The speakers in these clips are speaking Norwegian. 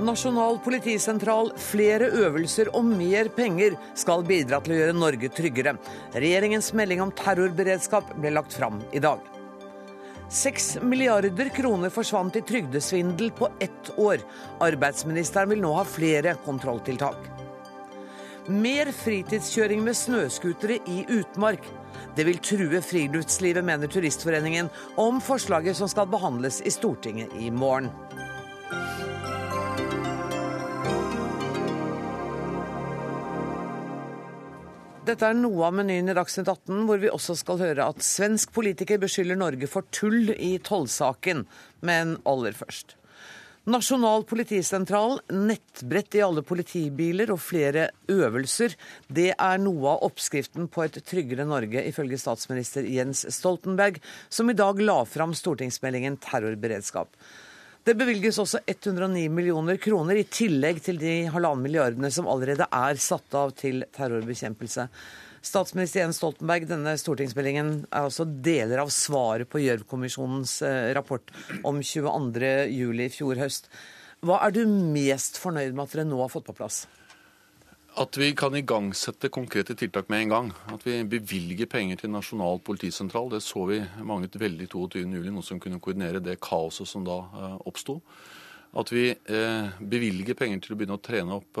Nasjonal politisentral, flere øvelser og mer penger skal bidra til å gjøre Norge tryggere. Regjeringens melding om terrorberedskap ble lagt fram i dag. Seks milliarder kroner forsvant i trygdesvindel på ett år. Arbeidsministeren vil nå ha flere kontrolltiltak. Mer fritidskjøring med snøscootere i utmark. Det vil true friluftslivet, mener Turistforeningen, om forslaget som skal behandles i Stortinget i morgen. Dette er noe av menyen i Dagsnytt 18, hvor vi også skal høre at svensk politiker beskylder Norge for tull i tollsaken. Men aller først. Nasjonal politisentral, nettbrett i alle politibiler og flere øvelser. Det er noe av oppskriften på et tryggere Norge, ifølge statsminister Jens Stoltenberg, som i dag la fram stortingsmeldingen Terrorberedskap. Det bevilges også 109 millioner kroner, i tillegg til de halvannen milliardene som allerede er satt av til terrorbekjempelse. Statsminister Jens Stoltenberg, denne stortingsmeldingen er altså deler av svaret på Gjørv-kommisjonens eh, rapport om 22.07. i fjor høst. Hva er du mest fornøyd med at dere nå har fått på plass? At vi kan igangsette konkrete tiltak med en gang. At vi bevilger penger til Nasjonal politisentral. Det så vi manglet veldig 22.07, noe som kunne koordinere det kaoset som da eh, oppsto. At vi eh, bevilger penger til å begynne å trene opp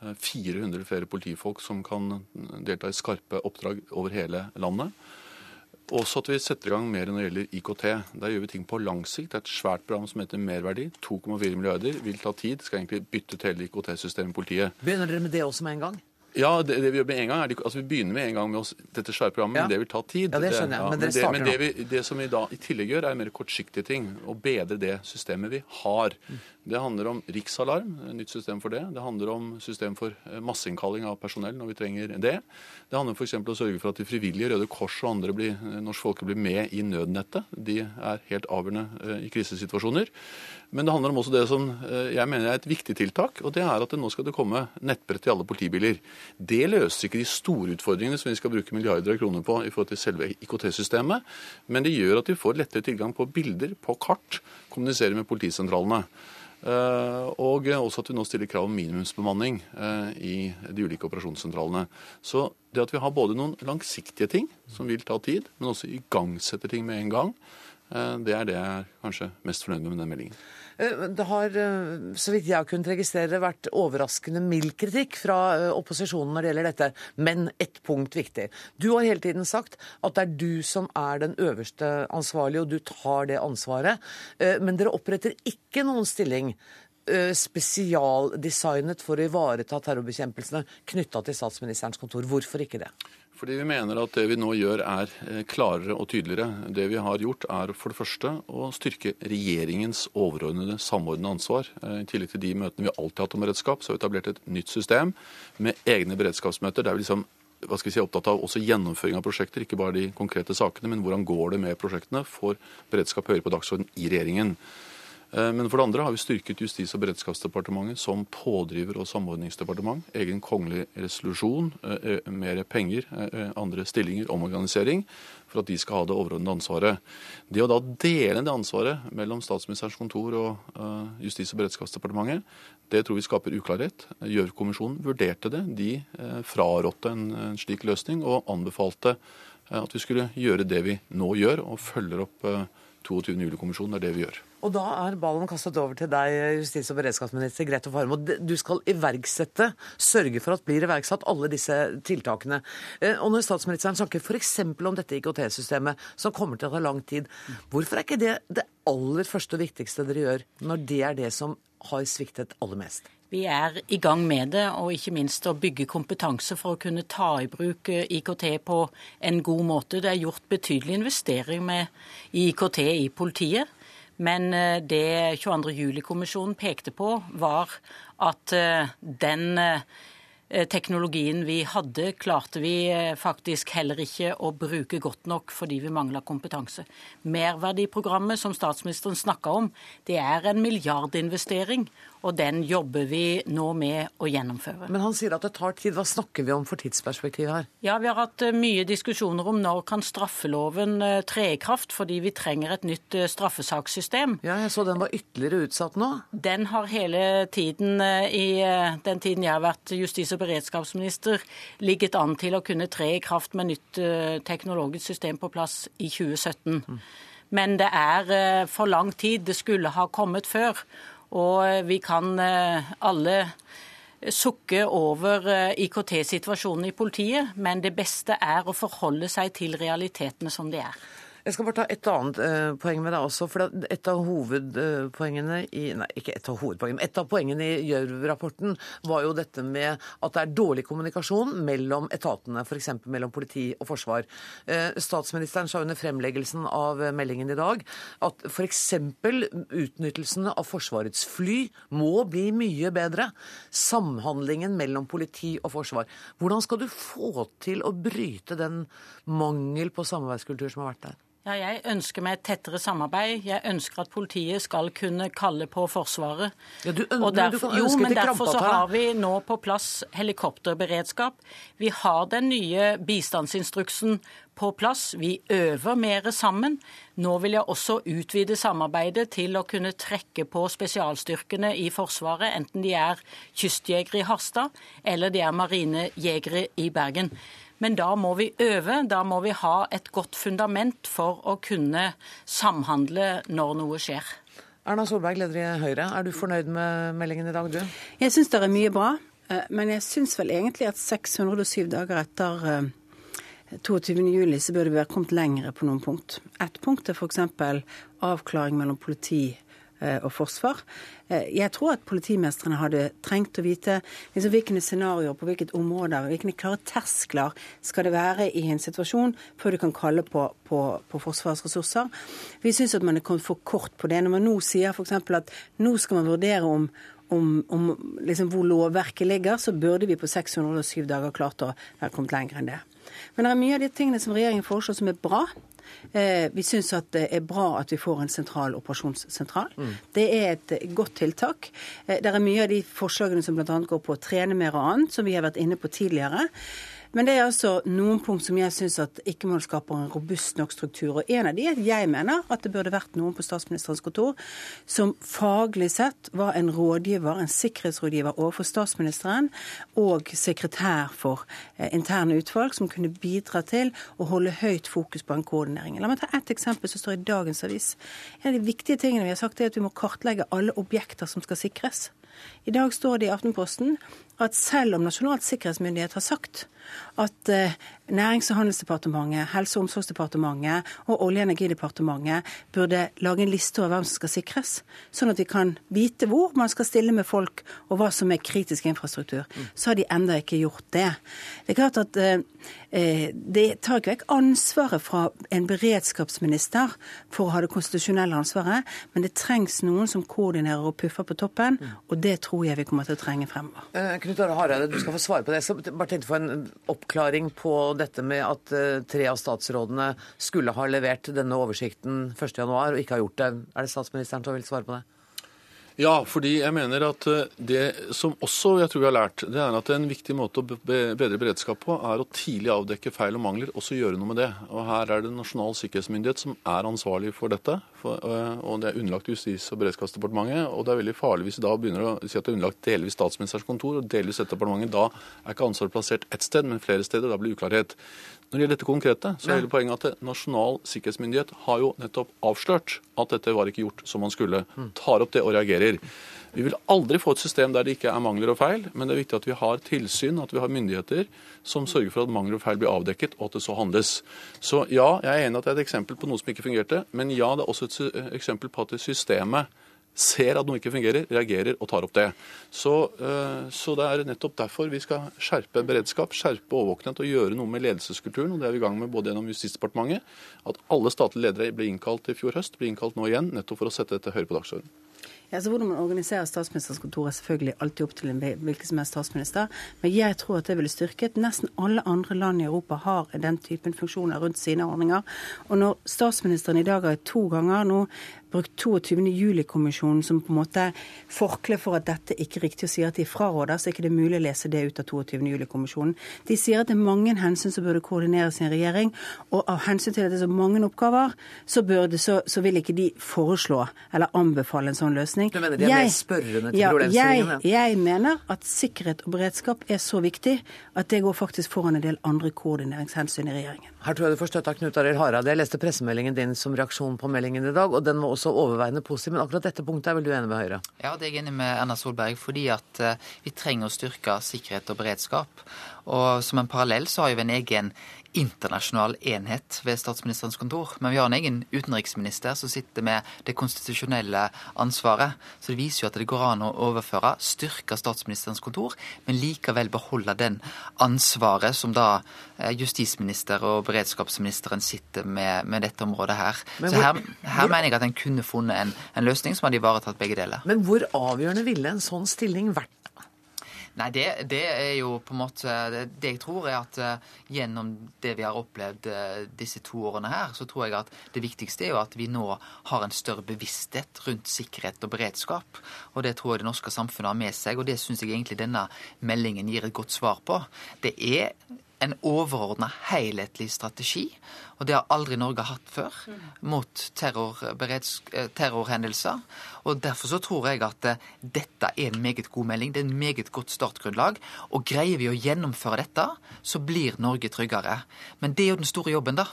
400 flere politifolk som kan delta i skarpe oppdrag over hele landet. Også at vi setter i gang mer når det gjelder IKT. Der gjør vi ting på lang sikt. Det er et svært program som heter Merverdi. 2,4 milliarder. Vil ta tid. Skal egentlig bytte ut hele IKT-systemet i politiet. Begynner dere med det også med en gang? Ja, det, det, vi gjør med en gang er altså Vi begynner med en gang med oss, dette svære programmet, ja. men det vil ta tid. Ja, Det skjønner jeg, men dere starter men det, men det, vi, det som vi da i tillegg gjør, er mer kortsiktige ting. Å bedre det systemet vi har. Det handler om riksalarm, nytt system for det. Det handler om system for eh, masseinnkalling av personell når vi trenger det. Det handler f.eks. å sørge for at de frivillige, Røde Kors og andre blir, eh, norsk folke blir med i nødnettet. De er helt avgjørende eh, i krisesituasjoner. Men det handler om også det som jeg mener er et viktig tiltak, og det er at nå skal det komme nettbrett i alle politibiler. Det løser ikke de store utfordringene som vi skal bruke milliarder av kroner på i forhold til selve IKT-systemet, men det gjør at vi får lettere tilgang på bilder, på kart, kommuniserer med politisentralene. Eh, og også at vi nå stiller krav om minimumsbemanning eh, i de ulike operasjonssentralene. Så det at vi har både noen langsiktige ting som vil ta tid, men også igangsetter ting med en gang, eh, det er det jeg er kanskje mest fornøyd med med den meldingen. Eh, det har, eh, så vidt jeg har kunnet registrere, vært overraskende mild kritikk fra eh, opposisjonen når det gjelder dette, men ett punkt viktig. Du har hele tiden sagt at det er du som er den øverste ansvarlige, og du tar det ansvaret. Men dere oppretter ikke noen stilling spesialdesignet for å ivareta terrorbekjempelsene knytta til statsministerens kontor. Hvorfor ikke det? Fordi vi mener at det vi nå gjør er eh, klarere og tydeligere. Det vi har gjort er for det første å styrke regjeringens overordnede samordnede ansvar. Eh, I tillegg til de møtene vi alltid har hatt om beredskap, så har vi etablert et nytt system med egne beredskapsmøter. der vi liksom hva skal vi si, opptatt av også gjennomføring av prosjekter, ikke bare de konkrete sakene, men hvordan går det med prosjektene, får beredskap høyere på dagsorden i regjeringen. Eh, men for det andre har vi styrket Justis- og beredskapsdepartementet som pådriver og samordningsdepartement. Egen kongelig resolusjon, eh, eh, mer penger, andre stillinger, omorganisering, for at de skal ha det overordnede ansvaret. Det å da dele det ansvaret mellom Statsministerens kontor og Justis- og beredskapsdepartementet, det tror vi skaper uklarhet. Gjørv-kommisjonen vurderte det. De frarådte en slik løsning og anbefalte at vi skulle gjøre det vi nå gjør, og følger opp 22. juli-kommisjonen. Det er det vi gjør. Og da er ballen kastet over til deg, justis- og beredskapsminister Grete Farmo. Du skal iverksette, sørge for at blir iverksatt alle disse tiltakene. Eh, og når statsministeren snakker f.eks. om dette IKT-systemet, som kommer til å ta lang tid, hvorfor er ikke det det aller første og viktigste dere gjør, når det er det som har sviktet aller mest? Vi er i gang med det, og ikke minst å bygge kompetanse for å kunne ta i bruk eh, IKT på en god måte. Det er gjort betydelig investering med IKT i politiet. Men eh, det 22. juli-kommisjonen pekte på, var at eh, den eh, teknologien vi hadde, klarte vi faktisk heller ikke å bruke godt nok fordi vi mangla kompetanse. Merverdiprogrammet som statsministeren snakka om, det er en milliardinvestering. Og den jobber vi nå med å gjennomføre. Men han sier at det tar tid. Hva snakker vi om for tidsperspektiv her? Ja, Vi har hatt eh, mye diskusjoner om når kan straffeloven eh, tre i kraft, fordi vi trenger et nytt eh, straffesakssystem. Ja, jeg så den var ytterligere utsatt nå. Den har hele tiden, i den tiden jeg har vært justis- og beredskapsminister, ligget an til å kunne tre i kraft med nytt teknologisk system på plass i 2017. Mm. Men det er for lang tid. Det skulle ha kommet før. Og vi kan alle sukke over eh, IKT-situasjonen i politiet, men det beste er å forholde seg til realitetene som de er. Jeg skal bare ta et annet uh, poeng med deg også. for Et av hovedpoengene i Nei, ikke et av hovedpoengene, et av poengene i Gjørv-rapporten var jo dette med at det er dårlig kommunikasjon mellom etatene, f.eks. mellom politi og forsvar. Uh, statsministeren sa under fremleggelsen av meldingen i dag at f.eks. utnyttelsen av Forsvarets fly må bli mye bedre. Samhandlingen mellom politi og forsvar. Hvordan skal du få til å bryte den mangel på samarbeidskultur som har vært der? Ja, jeg ønsker meg et tettere samarbeid. Jeg ønsker at politiet skal kunne kalle på Forsvaret. Ja, du, og derfor, jo, men derfor så har vi nå på plass helikopterberedskap. Vi har den nye bistandsinstruksen på plass. Vi øver mer sammen. Nå vil jeg også utvide samarbeidet til å kunne trekke på spesialstyrkene i Forsvaret, enten de er kystjegere i Harstad eller de er marinejegere i Bergen. Men da må vi øve, da må vi ha et godt fundament for å kunne samhandle når noe skjer. Erna Solberg, leder i Høyre. Er du fornøyd med meldingen i dag, du? Jeg syns det er mye bra. Eh, men jeg syns vel egentlig at 607 dager etter 22.07 eh, så burde vi ha kommet lengre på noen punkt. Ett punkt er f.eks. avklaring mellom politi Eh, og forsvar. Eh, jeg tror at politimestrene hadde trengt å vite liksom, hvilke scenarioer på hvilket områder, hvilke klare terskler skal det være i en situasjon før du kan kalle på, på, på Forsvarets ressurser. Vi syns at man er kommet for kort på det. Når man nå sier f.eks. at nå skal man vurdere om om, om liksom hvor lovverket ligger, så burde vi på 607 dager klart å være kommet lenger enn det. Men det er mye av de tingene som regjeringen foreslår som er bra. Eh, vi syns at det er bra at vi får en sentral operasjonssentral. Mm. Det er et godt tiltak. Eh, det er mye av de forslagene som bl.a. går på å trene mer og annet, som vi har vært inne på tidligere. Men det er altså noen punkt som jeg syns at ikke må skape en robust nok struktur. Og en av de er at jeg mener at det burde vært noen på statsministerens kontor som faglig sett var en rådgiver, en sikkerhetsrådgiver overfor statsministeren og sekretær for eh, interne utvalg, som kunne bidra til å holde høyt fokus på en koordinering. La meg ta ett eksempel som står i dagens avis. En av de viktige tingene vi har sagt, er at vi må kartlegge alle objekter som skal sikres. I dag står det i Aftenposten at selv om Nasjonal sikkerhetsmyndighet har sagt at eh, Nærings- og handelsdepartementet, Helse- og omsorgsdepartementet og Olje- og energidepartementet burde lage en liste over hvem som skal sikres, sånn at vi kan vite hvor man skal stille med folk og hva som er kritisk infrastruktur. Så har de ennå ikke gjort det. Det er klart at eh, eh, det tar ikke vekk ansvaret fra en beredskapsminister for å ha det konstitusjonelle ansvaret, men det trengs noen som koordinerer og puffer på toppen, og det tror jeg vi kommer til å trenge fremover. Knut Are Hareide, du skal få svare på det. Jeg skal bare tenkte få en oppklaring på dette med at uh, tre av statsrådene skulle ha levert denne oversikten 1.1 og ikke har gjort det. Er det statsministeren som vil svare på det? Ja, fordi jeg mener at eh, det som også jeg tror vi har lært, det er at en viktig måte å bedre beredskap på, er å tidlig avdekke feil og mangler, og så gjøre noe med det. Og Her er det Nasjonal sikkerhetsmyndighet som er ansvarlig for dette. For, eh, og Det er underlagt Justis- og beredskapsdepartementet. og Det er veldig farlig hvis vi da begynner å si at det er underlagt delvis statsministerens kontor og delvis dette departementet. Da er ikke ansvaret plassert ett sted, men flere steder. Da blir det uklarhet. Når det gjelder dette konkrete, så er hele poenget at Nasjonal sikkerhetsmyndighet har jo nettopp avslørt at dette var ikke gjort som man skulle. Tar opp det og reagerer. Vi vil aldri få et system der det ikke er mangler og feil, men det er viktig at vi har tilsyn, at vi har myndigheter som sørger for at mangler og feil blir avdekket, og at det så handles. Så ja, jeg er enig at det er et eksempel på noe som ikke fungerte, men ja, det er også et eksempel på at det systemet ser at noe ikke fungerer, reagerer og tar opp det. Så, eh, så, det er nettopp derfor vi skal skjerpe beredskap, skjerpe overvåkenhet og gjøre noe med ledelseskulturen. og Det er vi i gang med både gjennom Justisdepartementet, at alle statlige ledere ble innkalt i fjor høst, blir innkalt nå igjen, nettopp for å sette dette høyere på dagsordenen. Ja, så Hvordan man organiserer statsministerens kontor er selvfølgelig alltid opp til en hvilken som helst statsminister. Men jeg tror at det ville styrket. Nesten alle andre land i Europa har den typen funksjoner rundt sine ordninger. Og når statsministeren i dag har to ganger nå brukt 22. juli-kommisjonen som på en måte forkle for at dette ikke er riktig å si at de fraråder, så er ikke det mulig å lese det ut av 22. juli-kommisjonen. De sier at det er mange hensyn som burde koordineres i en regjering, og av hensyn til at det er så mange oppgaver, så, burde, så, så vil ikke de foreslå eller anbefale en sånn løsning. Du mener de er jeg, mer spørrende til ja, problemstillingen? Jeg, jeg mener at sikkerhet og beredskap er så viktig at det går faktisk foran en del andre koordineringshensyn i regjeringen. Her tror jeg du får støtte av Knut Arild Hareide. Jeg leste pressemeldingen din som reaksjon på meldingen i dag, og den var også overveiende positiv. Men akkurat dette punktet er vel du enig med Høyre? Ja, det er jeg enig med Erna Solberg. Fordi at uh, vi trenger å styrke sikkerhet og beredskap. Og som en parallell så har vi en egen internasjonal enhet ved statsministerens kontor. Men vi har en egen utenriksminister som sitter med det konstitusjonelle ansvaret. Så det viser jo at det går an å overføre, styrke statsministerens kontor, men likevel beholde den ansvaret som da eh, justisminister og beredskapsministeren sitter med, med dette området her. Hvor, så her, her hvor, mener jeg at en kunne funnet en, en løsning som hadde ivaretatt begge deler. Men hvor avgjørende ville en sånn stilling vært Nei, det, det, er jo på en måte Det, jeg tror, er at uh, gjennom det vi har opplevd uh, disse to årene her, så tror jeg at det viktigste er jo at vi nå har en større bevissthet rundt sikkerhet og beredskap. Og det tror jeg det norske samfunnet har med seg, og det syns jeg egentlig denne meldingen gir et godt svar på. Det er en overordna helhetlig strategi, og det har aldri Norge hatt før, mot eh, terrorhendelser. Og Derfor så tror jeg at eh, dette er en meget god melding. Det er en meget godt startgrunnlag. Og greier vi å gjennomføre dette, så blir Norge tryggere. Men det er jo den store jobben, da.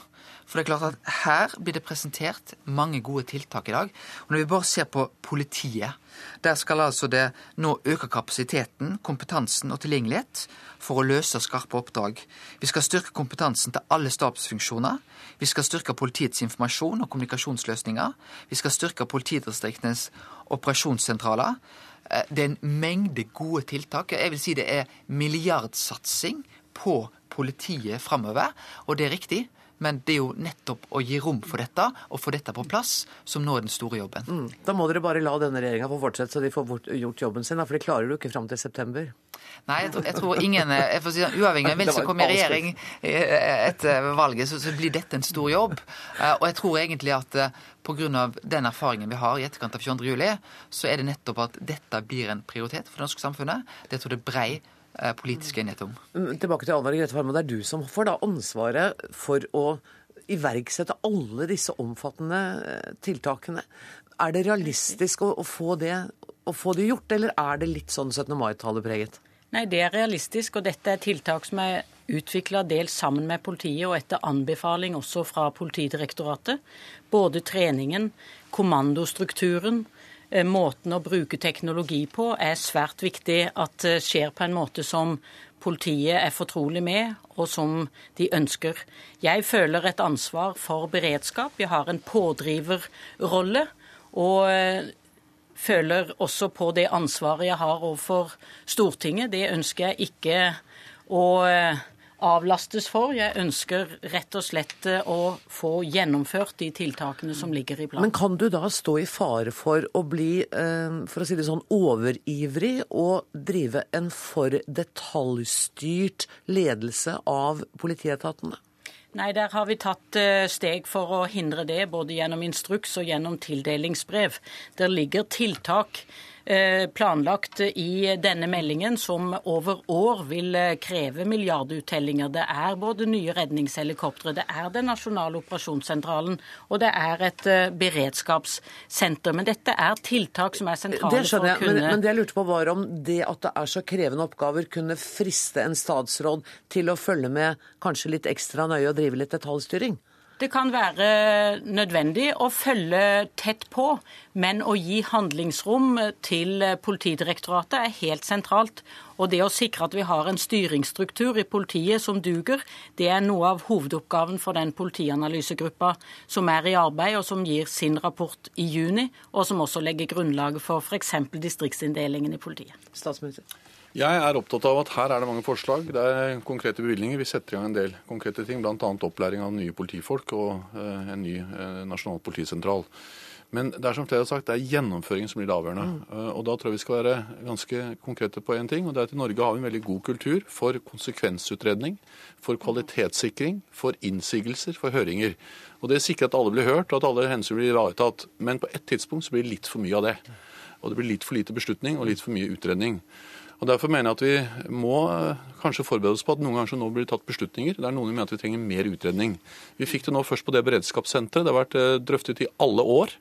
For det er klart at her blir det presentert mange gode tiltak i dag. Og når vi bare ser på politiet, der skal altså det nå øke kapasiteten, kompetansen og tilgjengelighet for å løse skarpe oppdrag. Vi skal styrke kompetansen til alle stabsfunksjoner. Vi skal styrke politiets informasjon og kommunikasjonsløsninger. Vi skal styrke politidistriktenes operasjonssentraler. Eh, det er en mengde gode tiltak. Jeg vil si det er milliardsatsing på politiet framover. Og det er riktig. Men det er jo nettopp å gi rom for dette og få dette på plass som nå er den store jobben. Mm. Da må dere bare la denne regjeringa få fortsette, så de får gjort jobben sin. For det klarer du ikke fram til september. Nei, jeg tror, jeg tror ingen jeg får si, Uavhengig av hvem som kommer i regjering eh, etter valget, så, så, blir dette en stor jobb. Eh, og jeg tror egentlig at eh, pga. den erfaringen vi har i etterkant av 22. juli, så er det nettopp at dette blir en prioritet for det norske samfunnet. Det tror jeg er brei Eh, politisk enighet om. Mm, tilbake til Anne Grete Farmo. Det er du som får da ansvaret for å iverksette alle disse omfattende eh, tiltakene. Er det realistisk å, å, få det, å, få det, gjort, eller er det litt sånn 17. mai-tallet preget? Nei, det er realistisk, og dette er tiltak som er utvikla dels sammen med politiet og etter anbefaling også fra Politidirektoratet. Både treningen, kommandostrukturen, Eh, måten å bruke teknologi på er svært viktig at det skjer på en måte som politiet er fortrolig med, og som de ønsker. Jeg føler et ansvar for beredskap. Jeg har en pådriverrolle. Og eh, føler også på det ansvaret jeg har overfor Stortinget. Det ønsker jeg ikke å eh, avlastes for. Jeg ønsker rett og slett eh, å få gjennomført de tiltakene som ligger i planen. Men kan du da stå i fare for å bli, eh, for å si det sånn, overivrig og drive en for detaljstyrt ledelse av politietatene? Nei, der har vi tatt eh, steg for å hindre det, både gjennom instruks og gjennom tildelingsbrev. Der ligger tiltak planlagt i denne meldingen, som over år vil eh, kreve milliarduttellinger. Det er både nye redningshelikoptre, det er den nasjonale operasjonssentralen og det er et eh, beredskapssenter. Men dette er tiltak som er sentrale for å kunne men, men det jeg lurte på var om det at det er så krevende oppgaver, kunne friste en statsråd til å følge med kanskje litt ekstra nøye og drive litt detaljstyring? Det kan være nødvendig å følge tett på, men å gi handlingsrom til Politidirektoratet er helt sentralt. Og det å sikre at vi har en styringsstruktur i politiet som duger, det er noe av hovedoppgaven for den politianalysegruppa som er i arbeid, og som gir sin rapport i juni, og som også legger grunnlaget for f.eks. distriktsinndelingen i politiet. Statsminister. Jeg er opptatt av at her er det mange forslag. Det er konkrete bevilgninger. Vi setter i gang en del konkrete ting, bl.a. opplæring av nye politifolk og eh, en ny eh, nasjonal politisentral. Men det er som flere har sagt, det er gjennomføringen som blir det avgjørende. Uh, Og da tror jeg vi skal være ganske konkrete på én ting. og det er at I Norge har vi en veldig god kultur for konsekvensutredning, for kvalitetssikring, for innsigelser, for høringer. Og Det sikrer at alle blir hørt og at alle hensyn blir ivaretatt. Men på et tidspunkt så blir det litt for mye av det. Og det blir litt for lite beslutning og litt for mye utredning. Og Derfor mener jeg at vi må eh, kanskje forberede oss på at noen ganger nå blir det tatt beslutninger. Det er noen mener at vi trenger mer utredning. Vi fikk det nå først på det beredskapssenteret. Det har vært eh, drøftet i alle år.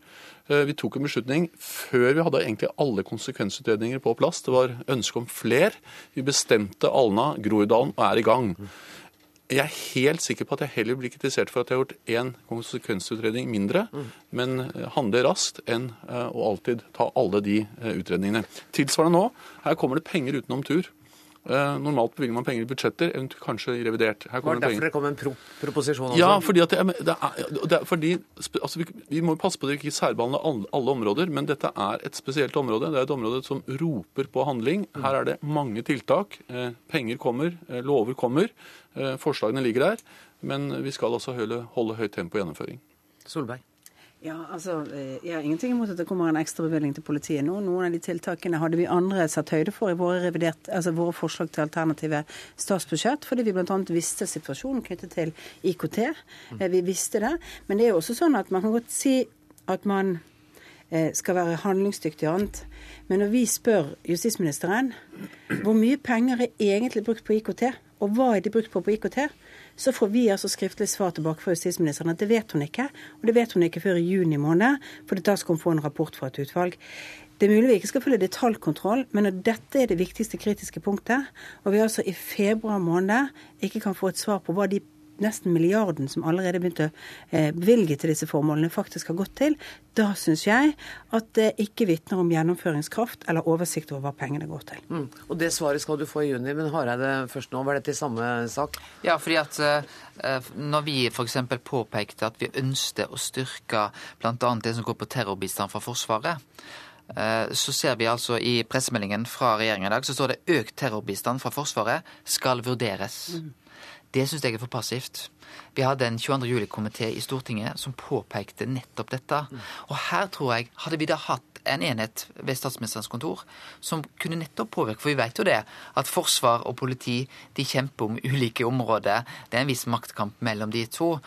Eh, Vi tok en beslutning før vi hadde egentlig alle konsekvensutredninger på plass. Det var ønske om fler. Vi bestemte Alna, Groruddalen og er i gang. Jeg er helt sikker på at jeg heller blir kritisert for at jeg har gjort én konsekvensutredning mindre, men handle handler raskt enn eh, å alltid ta alle de eh, utredningene. Tilsvarende nå, her kommer det penger utenom tur. Eh, Normalt bevilger man penger i budsjetter, eventuelt kanskje i revidert. Her Var kommer det derfor penger. det kom en pro proposisjon også? Ja, fordi at det er, det er, det er fordi, altså vi, vi må passe på at vi ikke særbehandler alle, alle områder, men dette er et spesielt område. Det er et område som roper på handling. Her er det mange tiltak. Eh, penger kommer, eh, lover kommer. Forslagene ligger der. Men vi skal også holde, holde høyt tempo i gjennomføring. Solberg. Ja, altså, eh, Jeg har ingenting imot at det kommer en ekstra bevilgning til politiet nå. Noen av de tiltakene hadde vi andre satt høyde for i våre, revidert, altså våre forslag til alternative statsbudsjett, fordi vi bl.a. visste situasjonen knyttet til IKT. Eh, Vi visste det. Men det er jo også sånn at man kan godt si at man eh, skal være handlingsdyktig og annet. Men når vi spør justisministeren hvor mye penger er egentlig brukt på IKT, og hva er de brukt på på IKT, så får vi altså skriftlig svar tilbake fra justisministeren at det vet hun ikke. Og det vet hun ikke før i juni måned, for da skal hun få en rapport fra et utvalg. Det er mulig vi ikke skal følge detaljkontroll, men at dette er det viktigste kritiske punktet, og vi altså i februar måned ikke kan få et svar på hva de nesten milliarden som allerede begynte å eh, bevilge til disse formålene, faktisk har gått til, da syns jeg at det ikke vitner om gjennomføringskraft eller oversikt over hva pengene går til. Mm. Og det svaret skal du få i juni, men Hareide først nå. Var dette i samme sak? Ja, fordi at eh, når vi f.eks. påpekte at vi ønsket å styrke bl.a. det som går på terrorbistand fra Forsvaret, eh, så ser vi altså i pressemeldingen fra regjeringa i dag, så står det økt terrorbistand fra Forsvaret skal vurderes. Det syns jeg er for passivt. Vi hadde en 22. juli-komité i Stortinget som påpekte nettopp dette. Og her tror jeg, hadde vi da hatt en enhet ved statsministerens kontor som kunne nettopp påvirke, for vi vet jo det, at forsvar og politi de kjemper om ulike områder. Det er en viss maktkamp mellom de to.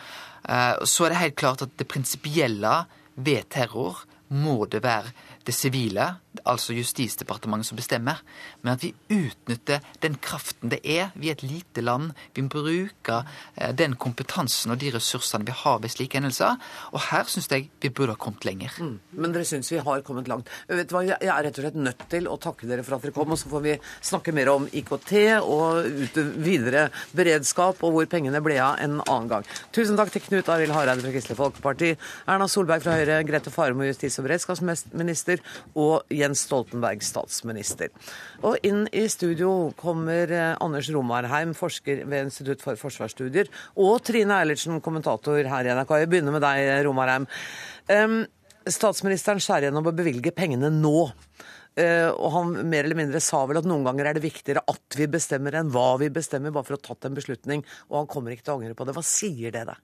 Eh, Så er det helt klart at det prinsipielle ved terror må det være det sivile, altså Justisdepartementet, som bestemmer. Men at vi utnytter den kraften det er. Vi er et lite land. Vi må bruke eh, den kompetansen og de ressursene vi har ved slike hendelser. Og her syns jeg vi burde ha kommet lenger. Men dere syns vi har kommet langt. Vet du hva, Jeg er rett og slett nødt til å takke dere for at dere kom, og så får vi snakke mer om IKT og videre beredskap og hvor pengene ble av en annen gang. Tusen takk til Knut Arild Hareide fra Kristelig Folkeparti, Erna Solberg fra Høyre, Grete Faremo justis- og beredskapsminister og Jens Stoltenberg statsminister. Og inn i studio kommer eh, Anders Romarheim, forsker ved Institutt for forsvarsstudier, og Trine Eilertsen, kommentator her i NRK. Jeg begynner med deg, Romarheim. Statsministeren skjærer gjennom å bevilge pengene nå. Uh, og han mer eller mindre sa vel at noen ganger er det viktigere at vi bestemmer enn hva vi bestemmer, bare for å ha tatt en beslutning. Og han kommer ikke til å angre på det. Hva sier det deg?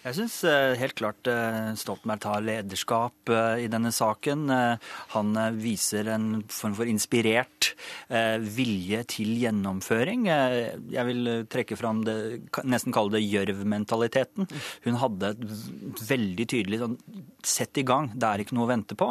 Jeg syns helt klart eh, Stoltenberg tar lederskap eh, i denne saken. Eh, Han eh, viser en form for inspirert eh, vilje til gjennomføring. Eh, Jeg vil eh, trekke fram det, nesten kalle det gjørv-mentaliteten. Hun hadde et veldig tydelig sånn Sett i gang, det er ikke noe å vente på.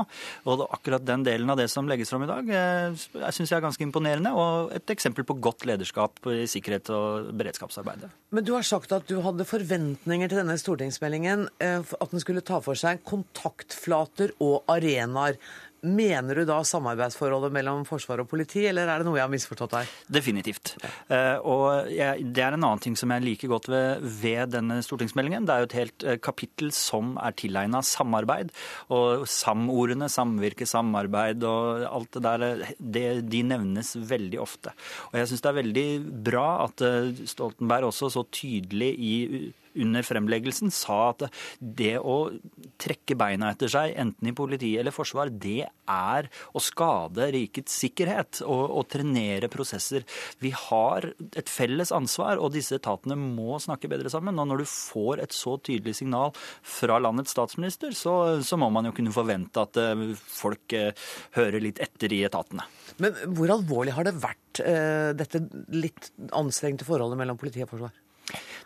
Og akkurat den delen av det som legges fram i dag, eh, jeg syns jeg er ganske imponerende. Og et eksempel på godt lederskap i sikkerhet og beredskapsarbeidet. Men du har sagt at du hadde forventninger til denne stortingsmeldingen, eh, at den skulle ta for seg kontaktflater og arenaer. Mener du da samarbeidsforholdet mellom forsvar og politi, eller er det noe jeg har misforstått her? Definitivt. Eh, og det er en annen ting som jeg liker godt ved, ved denne stortingsmeldingen. Det er jo et helt eh, kapittel som er tilegna samarbeid. Og SAM-ordene, samvirke, samarbeid og alt det der, det, de nevnes veldig ofte. Og jeg syns det er veldig bra at eh, Stoltenberg også så tydelig i under fremleggelsen sa at det å trekke beina etter seg, enten i politi eller forsvar, det er å skade rikets sikkerhet og, og trenere prosesser. Vi har et felles ansvar, og disse etatene må snakke bedre sammen. Og når du får et så tydelig signal fra landets statsminister, så, så må man jo kunne forvente at eh, folk eh, hører litt etter i etatene. Men hvor alvorlig har det vært, eh, dette litt anstrengte forholdet mellom politi og forsvar?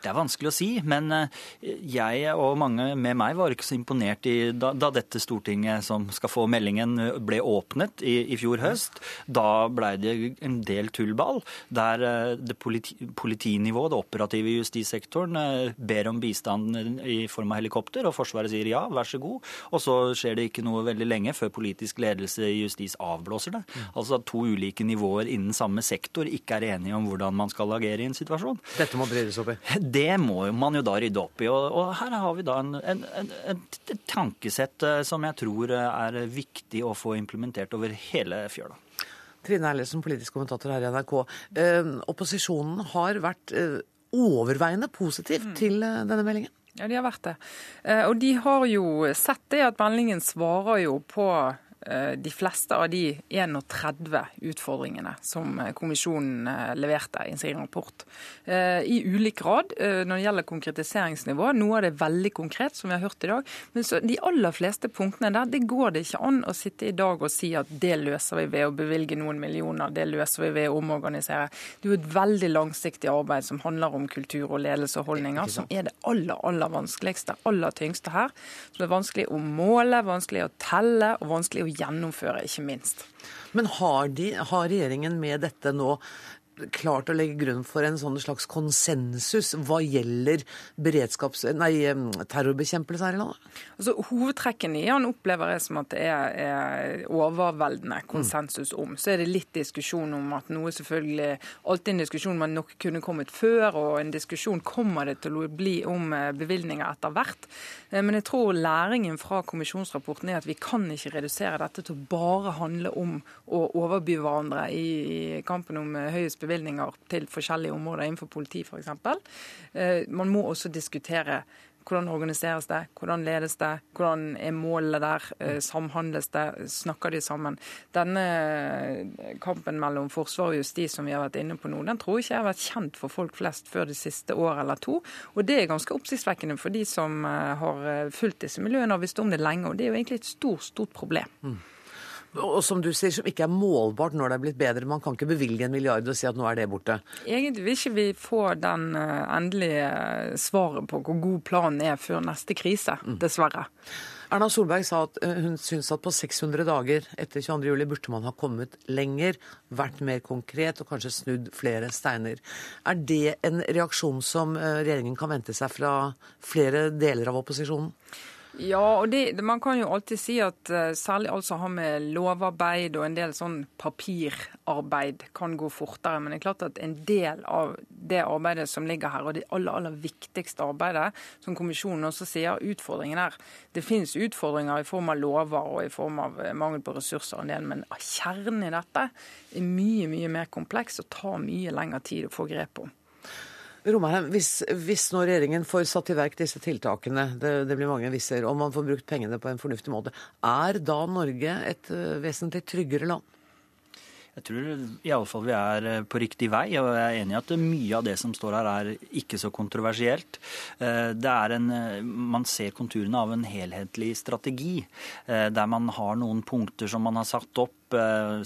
Det er vanskelig å si, men eh, jeg og mange med meg var ikke så imponert i, da, da, dette Stortinget som skal få meldingen, ble åpnet i, i fjor høst. Da blei det en del tullball, der eh, det politi, politinivået, det operative i justissektoren, eh, ber om bistand i form av helikopter, og Forsvaret sier ja, vær så god. Og så skjer det ikke noe veldig lenge før politisk ledelse i justis avblåser det. Mm. Altså at to ulike nivåer innen samme sektor ikke er enige om hvordan man skal agere i en situasjon. Dette må breddes opp i? det må man jo da rydde opp i. Og, og her har vi da en, en, en, et tankesett eh, som jeg tror er viktig å få implementert over hele fjøla. Trine Eilertsen, politisk kommentator her i NRK. Eh, opposisjonen har vært eh, overveiende positiv mm. til eh, denne meldingen? Ja, de har vært det. Eh, og de har jo sett det at meldingen svarer jo på Eh, de fleste av de 31 utfordringene som eh, kommisjonen eh, leverte i sin rapport. I ulik grad når det gjelder konkretiseringsnivå. Noe av det er veldig konkret, som vi har hørt i dag. Men de aller fleste punktene der, det går det ikke an å sitte i dag og si at det løser vi ved å bevilge noen millioner, det løser vi ved å omorganisere. Det er jo et veldig langsiktig arbeid som handler om kultur og ledelse og holdninger, som er det aller, aller vanskeligste, aller tyngste her. Som er vanskelig å måle, vanskelig å telle og vanskelig å gjennomføre, ikke minst. Men har, de, har regjeringen med dette nå klart å legge grunn for en sånn slags konsensus hva gjelder. Nei, terrorbekjempelse her i landet? Altså, hovedtrekkene i han opplever jeg som at det er, er overveldende konsensus om. Så er det litt diskusjon om at noe selvfølgelig Alltid en diskusjon man nok kunne kommet før, og en diskusjon kommer det til å bli om eh, bevilgninger etter hvert. Eh, men jeg tror læringen fra kommisjonsrapporten er at vi kan ikke redusere dette til å bare handle om å overby hverandre i, i kampen om eh, høyest bevilgninger til forskjellige områder innenfor politi f.eks. Eh, man må også diskutere hvordan organiseres det, hvordan ledes det, hvordan er målene der, eh, samhandles det, snakker de sammen. Denne eh, kampen mellom forsvar og justis som vi har vært inne på nå, den tror jeg ikke har vært kjent for folk flest før det siste året eller to. Og det er ganske oppsiktsvekkende for de som har fulgt disse miljøene og visst om det lenge. Og det er jo egentlig et stort, stort problem. Mm og som du sier, som ikke er målbart når det er blitt bedre. Man kan ikke bevilge en milliard og si at nå er det borte. Egentlig vil ikke vi få den eh, endelige eh, svaret på hvor god planen er før neste krise, mm. dessverre. Erna Solberg sa at eh, hun syns at på 600 dager etter 22.07 burde man ha kommet lenger, vært mer konkret og kanskje snudd flere steiner. Er det en reaksjon som regjeringen kan vente seg fra flere deler av opposisjonen? Ja, og det, man kan jo alltid si at uh, særlig alt som har med lovarbeid og en del sånn papirarbeid kan gå fortere. Men det er klart at en del av det arbeidet som ligger her, og det aller, aller viktigste arbeidet, som kommisjonen også sier, utfordringen er Det finnes utfordringer i form av lover og i form av eh, mangel på ressurser, en del, men kjernen i dette er mye, mye mer kompleks og tar mye lengre tid å få grep om. Romarheim, hvis, hvis, nå regjeringen får satt i verk disse tiltakene, det, det blir mange visser, og man får brukt pengene på en fornuftig måte, er da Norge et uh, vesentlig tryggere land? Jeg tror iallfall vi er eh, på riktig vei, og jeg er enig i at mye av det som står her er ikke så kontroversielt. Eh, en, Man ser konturene av en helhetlig strategi, der man har noen punkter som man har satt opp Eh,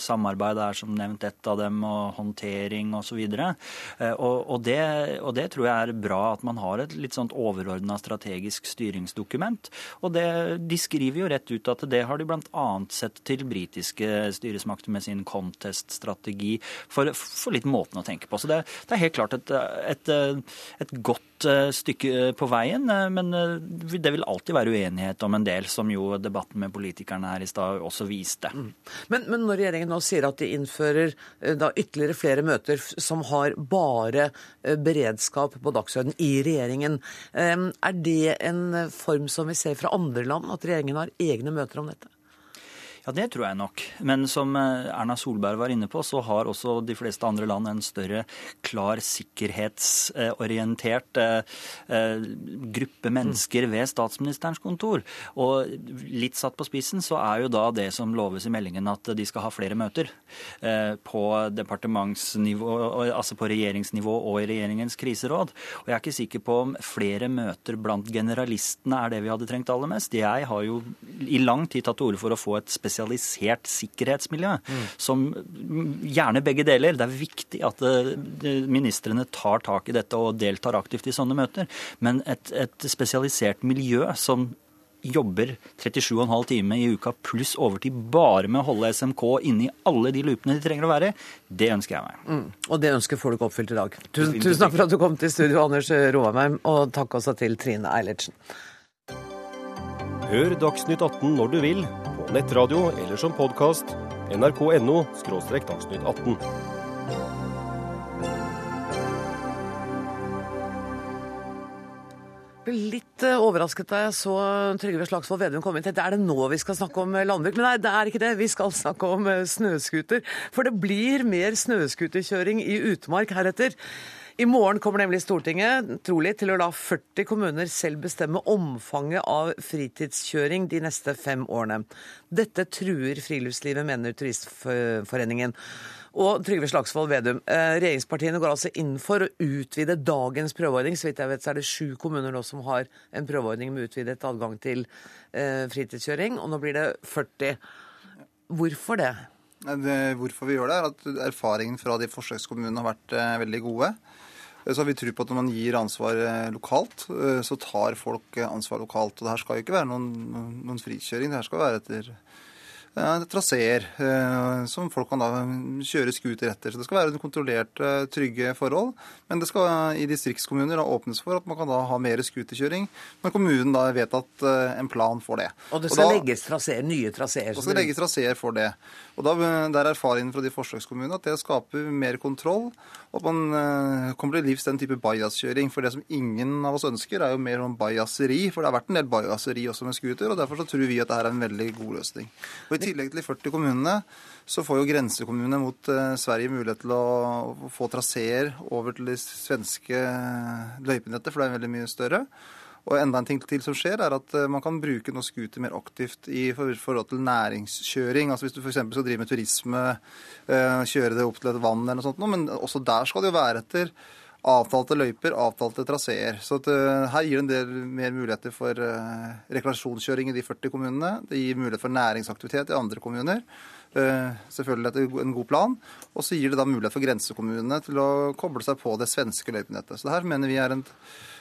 samarbeid er som nevnt ett av dem, og håndtering osv. Eh, og, og, det, og det tror jeg er bra at man har et litt sånt overordna strategisk styringsdokument. Og det, de skriver jo rett ut at det har de bl.a. sett til britiske styresmakter med sin contest-strategi, for, for, litt måten å tenke på. Så det, det er helt klart et, et, et godt Eh, stykke eh, på veien, eh, men det vil alltid være uenighet om en del, som jo debatten med politikerne her i stad også viste. Mm. Men, men, når regjeringen nå sier at de innfører da ytterligere flere møter som har bare beredskap på dagsordenen i regjeringen, er det en form som vi ser fra andre land, at regjeringen har egne møter om dette? Ja, det tror jeg nok. Men som eh, Erna Solberg var inne på, så har også de fleste andre land en større klar sikkerhetsorientert eh, eh, gruppe mennesker ved statsministerens kontor. Og litt satt på spissen så er jo da det som loves i meldingen at de skal ha flere møter på departementsnivå, altså på regjeringsnivå og i regjeringens kriseråd. Og jeg er ikke sikker på om flere møter blant generalistene er det vi hadde trengt aller mest. Jeg har jo i lang tid tatt til orde for å få et spesielt spesialisert sikkerhetsmiljø, mm. som gjerne begge deler. Det er viktig at eh, ministrene tar tak i dette og deltar aktivt i sånne møter. Men et, et spesialisert miljø som jobber 37,5 timer i uka pluss overtid bare med å holde SMK inne i alle de loopene de trenger å være, det ønsker jeg meg. Mm. Og det ønsket får du ikke oppfylt i dag. Tusen, tusen takk for at du kom til studio, Anders Roamheim og takk også til Trine Eilertsen. Hør Dagsnytt 18 når du vil på nettradio eller som podkast. nrk.no – dagsnytt 18. litt eh, overrasket da jeg så Trygve Slagsvold Vedum komme inn. Er det nå vi skal snakke om eh, landbruk? Men nei, det er ikke det. Vi skal snakke om eh, snøscooter. For det blir mer snøscooterkjøring i utmark heretter. I morgen kommer nemlig Stortinget trolig til å la 40 kommuner selv bestemme omfanget av fritidskjøring de neste fem årene. Dette truer friluftslivet, mener Turistforeningen. Og Trygve Slagsvold Vedum, eh, regjeringspartiene går altså inn for å utvide dagens prøveordning. Så vidt jeg vet så er det sju kommuner nå som har en prøveordning med utvidet adgang til eh, fritidskjøring, og nå blir det 40. Hvorfor det? Hvorfor vi gjør det, er at erfaringen fra de forsøkskommunene har vært eh, veldig gode. Så har vi tro på at når man gir ansvar eh, lokalt, eh, så tar folk eh, ansvar lokalt. Og det her skal jo ikke være noen, noen frikjøring. Det her skal være etter traseer som folk kan da kjøre scooter etter. Så det skal være kontrollerte, trygge forhold. Men det skal i distriktskommuner da åpnes for at man kan da ha mer scooterkjøring når kommunen da vet at en plan for det. Og det skal og da, legges traseer, nye traseer? Det skal legges traseer for det. Og da, Der er erfaringen fra de forsøkskommunene at det skaper mer kontroll, og at man kommer til livs den type bajaskjøring. For det som ingen av oss ønsker, er jo mer sånn bajaseri. For det har vært en del bajaseri også med scooter, og derfor så tror vi at dette er en veldig god løsning. Og I tillegg til de 40 kommunene, så får jo grensekommunene mot uh, Sverige mulighet til å få traseer over til de svenske løypenettet, for det er veldig mye større. Og enda en ting til som skjer, er at eh, man kan bruke nå scooter mer aktivt i forhold til næringskjøring. Altså Hvis du f.eks. skal drive med turisme, eh, kjøre det opp til et vann eller noe sånt, men også der skal det jo være etter avtalte løyper, avtalte traseer. Så at, uh, her gir det en del mer muligheter for uh, rekreasjonskjøring i de 40 kommunene. Det gir mulighet for næringsaktivitet i andre kommuner. Uh, selvfølgelig etter en god plan. Og så gir det da mulighet for grensekommunene til å koble seg på det svenske løypenettet. Så det her mener vi er en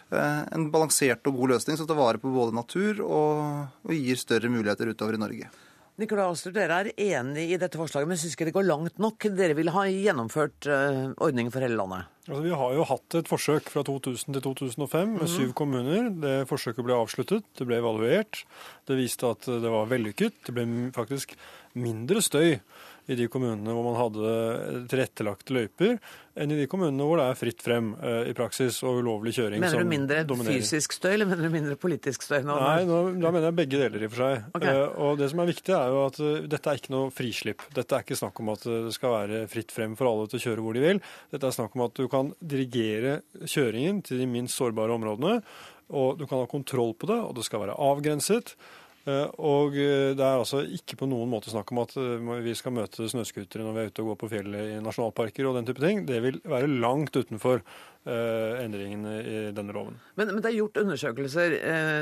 Eh, en balansert og god løsning som tar vare på både natur og, og gir større muligheter utover i Norge. Nikolai Astrup, dere er enig i dette forslaget, men syns ikke det går langt nok? Dere vil ha gjennomført uh, ordningen for hele landet? Altså, vi har jo hatt et forsøk fra 2000 til 2005 med mm. syv kommuner. Det forsøket ble avsluttet, det ble evaluert. Det viste at det var vellykket. Det ble faktisk mindre støy i de kommunene hvor man hadde tilrettelagte løyper, enn i de kommunene hvor det er fritt frem eh, i praksis og ulovlig kjøring mener som dominerer. Mener du mindre fysisk støy, eller mener du mindre politisk støy? Nå? Nei, nå, da mener jeg begge deler i og for seg. Okay. Eh, og det som er viktig, er jo at uh, dette er ikke noe frislipp. Dette er ikke snakk om at det skal være fritt frem for alle til å kjøre hvor de vil. Dette er snakk om at du kan dirigere kjøringen til de minst sårbare områdene, og du kan ha kontroll på det, og det skal være avgrenset. Eh, og eh, det er altså ikke på noen måte snakk om at eh, vi skal møte snøscootere når vi er ute og går på fjellet i nasjonalparker og den type ting. Det vil være langt utenfor endringene i denne loven. Men, men det er gjort undersøkelser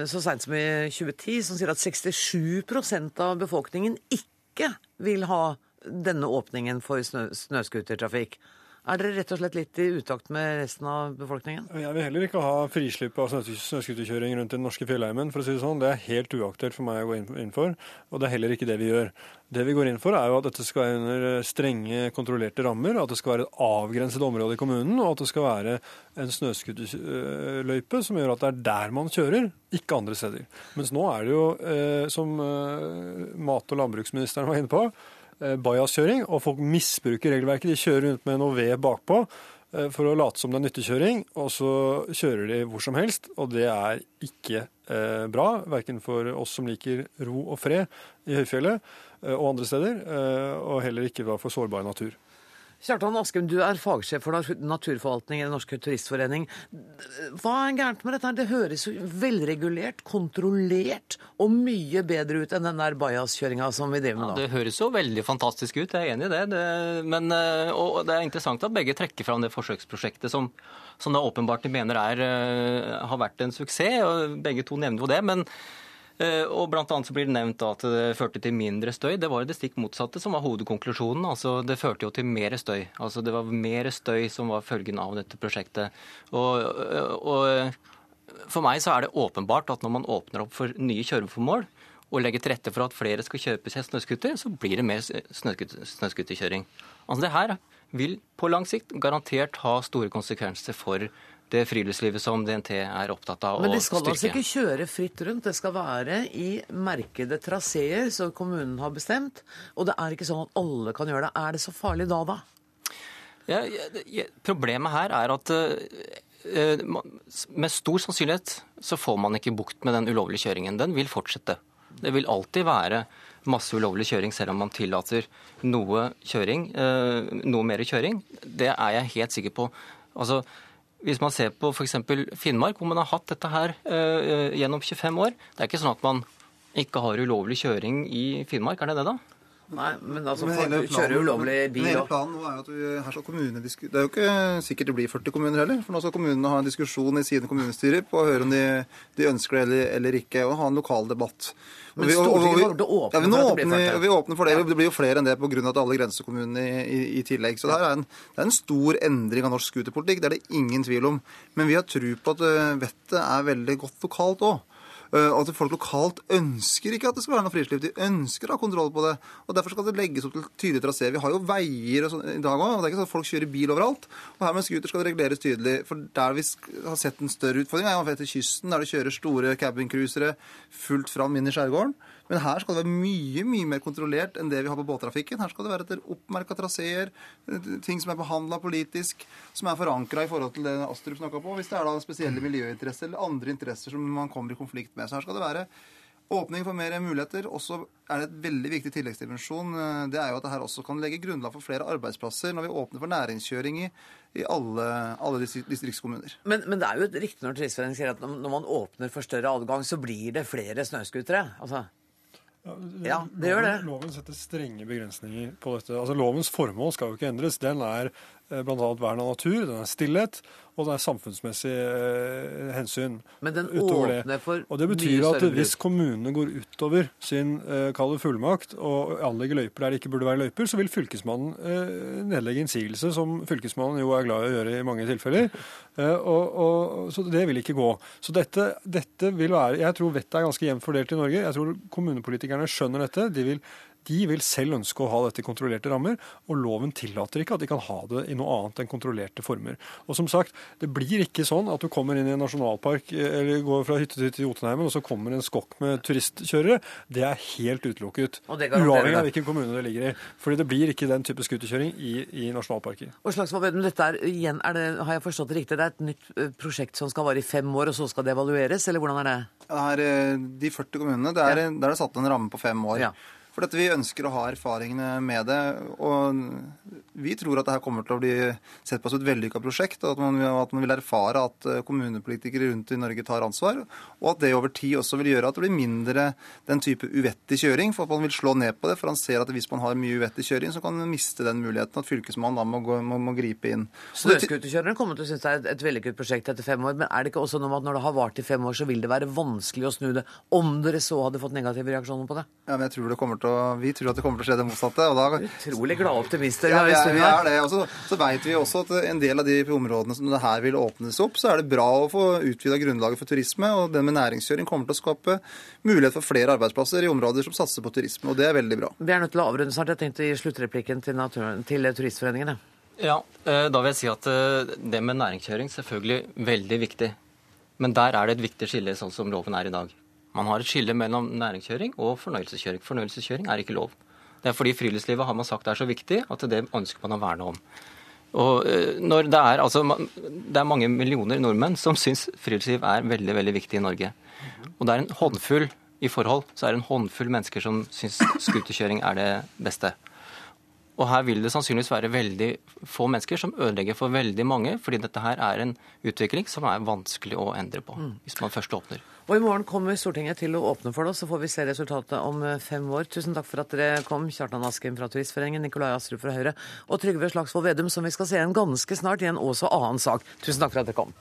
så seint som i 2010 som sier at 67% av befolkningen ikke vil ha denne åpningen for snø, snøscootertrafikk. Er dere rett og slett litt i utakt med resten av befolkningen? Jeg vil heller ikke ha frislipp av snøscooterkjøring rundt den norske fjellheimen. for å si Det sånn. Det er helt uaktuelt for meg å gå inn for, og det er heller ikke det vi gjør. Det vi går inn for, er jo at dette skal være under strenge, kontrollerte rammer. At det skal være et avgrenset område i kommunen, og at det skal være en snøscooterløype som gjør at det er der man kjører, ikke andre steder. Mens nå er det jo, eh, som eh, mat- og landbruksministeren var inne på, bajaskjøring, og folk misbruker regelverket. De kjører rundt med noe ved bakpå eh, for å late som det er nyttekjøring, og så kjører de hvor som helst, og det er ikke eh, bra, verken for oss som liker ro og fred i høyfjellet eh, og andre steder, eh, og heller ikke for sårbar natur. Kjartan Askum, du er fagsjef for naturforvaltning i Den norske turistforening. Hva er gærent med dette? Det høres velregulert, kontrollert og mye bedre ut enn den der bajaskjøringa som vi driver med Ja, det høres jo veldig fantastisk ut, jeg er enig i det. det men, eh, og det er interessant at begge trekker fram det forsøksprosjektet som, som da åpenbart de mener er, eh, har vært en suksess. og Begge to nevner jo det. men og blant annet så blir det nevnt at det førte til mindre støy. Det var det stikk motsatte som var hovedkonklusjonen. altså Det førte jo til mer støy. Altså Det var mer støy som var følgen av dette prosjektet. Og, og for meg så er det åpenbart at når man åpner opp for nye kjøreformål, og legger til rette for at flere skal kjøpe seg snøscooter, så blir det mer snøscooter- snøscooterkjøring. Altså det her vil på lang sikt garantert ha store konsekvenser for det friluftslivet som DNT er opptatt av Men det de skal altså ikke kjøre fritt rundt. Det skal være i merkede traseer som kommunen har bestemt. Og det er ikke sånn at alle kan gjøre det. Er det så farlig da, da? Ja, ja, ja, problemet her er at eh, eh, med stor sannsynlighet så får man ikke bukt med den ulovlige kjøringen. Den vil fortsette. Det vil alltid være masse ulovlig kjøring selv om man tillater noe kjøring, eh, noe mer kjøring. Det er jeg helt sikker på. Altså, hvis man ser på f.eks. Finnmark, hvor man har hatt dette her eh, gjennom 25 år, det er ikke sånn at man ikke har ulovlig kjøring i Finnmark, er det det da? Nei, men altså, Men planen- kjører ulovlig men hele planen nå er jo at vi, her skal kommunene Det er jo ikke sikkert det blir 40 kommuner heller. For nå skal kommunene ha en diskusjon i sine kommunestyrer på å høre om de, de ønsker det eller, eller ikke, og ha en lokal debatt. Men Stortinget vi- kommer til å åpne ja, vi for at det blir åpner, 40. vi åpner for det. Det blir jo flere enn det pga. alle grensekommunene i, i, i tillegg. Så det er en, det er en stor endring av norsk scooterpolitikk. Det er det ingen tvil om. Men vi har tro på at øh, vettet er veldig godt lokalt òg. Og at folk lokalt ønsker ikke at det skal være noe frislipp. De ønsker å ha kontroll på det. og Derfor skal det legges opp til tydelige traseer. Vi har jo veier og sånn i dag òg. Det er ikke sånn at folk kjører bil overalt. Og her med scooter skal det reguleres tydelig. For der vi har sett en større utfordring, er etter kysten, der det kjører store cabincruisere fullt fram inn i skjærgården. Men her skal det være mye mye mer kontrollert enn det vi har på båttrafikken. Her skal det være etter oppmerka traseer, ting som er behandla politisk, som er forankra i forhold til det Astrup snakka på. Hvis det er da spesielle miljøinteresser eller andre interesser som man kommer i konflikt med. Så her skal det være åpning for mer muligheter. Også er det et veldig viktig tilleggsdimensjon. eh, Det er jo at det her også kan legge grunnlag for flere arbeidsplasser når vi åpner for næringskjøring i, i alle, alle distriktskommuner. Men, men det er jo et riktig når Turistforeningen sier at når man åpner for større adgang, så blir det flere snøscootere. Altså, Ja, det gjør det. Loven, loven setter strenge begrensninger på dette. Altså Lovens formål skal jo ikke endres. Den er bl.a. vern av natur, den er stillhet, og det er samfunnsmessig eh, hensyn. Men den åpner for Og det betyr at hvis kommunene går utover sin kalde fullmakt og anlegger løyper der det ikke burde være løyper, så vil fylkesmannen eh, nedlegge innsigelse, som fylkesmannen jo er glad i å gjøre i mange tilfeller. Eh, og, og, så det vil ikke gå. Så dette, dette vil være Jeg tror vettet er ganske jevnt fordelt i Norge. Jeg tror kommunepolitikerne skjønner dette. De vil de vil selv ønske å ha dette i kontrollerte rammer, og loven tillater ikke at de kan ha det i noe annet enn kontrollerte former. Og som sagt, det blir ikke sånn at du kommer inn i en nasjonalpark eh, eller går fra hytte til i Jotunheimen, og så kommer en skokk med turistkjørere. Det er helt utelukket. Uavhengig av hvilken kommune det ligger i. Fordi det blir ikke den type scooterkjøring i, i nasjonalparker. Og Slagsvold Vedum, dette er igjen, er det, har jeg forstått det riktig, det er et nytt eh, prosjekt som skal vare i fem år, og så skal det evalueres, eller hvordan er det? Det er, eh, de 40 kommunene, det er, der er det satt en ramme på fem år. Ja. For dette vi ønsker å ha erfaringene med det. Og vi tror at det her kommer til å bli sett på som et vellykka prosjekt. Og at man, at man vil erfare at eh, kommunepolitikere rundt i Norge tar ansvar. Og at det over tid også vil gjøre at det blir mindre den type uvettig kjøring. For at man vil slå ned på det. For han ser at hvis man har mye uvettig kjøring, så kan man miste den muligheten. At fylkesmannen da må, gå, må, må gripe inn. Snøscooterkjørerne kommer til å synes det er et vellykket prosjekt etter fem år, men er det ikke også noe med at når det har vart i fem år, så vil det være vanskelig å snu det, om dere så hadde fått negative reaksjoner på det? Ja, men jeg tror det kommer til å, Vi tror at det kommer til å skje det motsatte. og da... Utrolig glade optimister. Ja, vi er, vi er det. Og så, så vet vi også at en del av de områdene som det her vil åpnes opp, så er det bra å få utvida grunnlaget for turisme. Og den med næringskjøring kommer til å skape mulighet for flere arbeidsplasser i områder som satser på turisme. Og det er veldig bra. Vi er nødt til å avrunde snart. Jeg tenkte å gi sluttreplikken til, natur, til Turistforeningen. Ja, eh, da vil jeg si at eh, det med næringskjøring selvfølgelig veldig viktig. Men der er det et viktig skille sånn som loven er i dag. Man har et skille mellom næringskjøring og fornøyelseskjøring. Fornøyelseskjøring er ikke lov. Det er fordi friluftslivet har man sagt er så viktig at det ønsker man å verne om. Og eh, når det er, altså, det er mange millioner nordmenn som syns friluftsliv er veldig veldig viktig i Norge. Og det er en håndfull i forhold, så er det en håndfull mennesker som syns skuterkjøring er det beste. Og her vil det sannsynligvis være veldig få mennesker som ødelegger for veldig mange, fordi dette her er en utvikling som er vanskelig å endre på hvis man først åpner. Og i morgen kommer Stortinget til å åpne for det, så får vi se resultatet om eh, fem år. Tusen takk for at dere kom, Kjartan Askim fra Turistforeningen, Nikolai Astrup fra Høyre og Trygve Slagsvold Vedum, som vi skal se igjen ganske snart i en også annen sak. Tusen takk for at dere kom.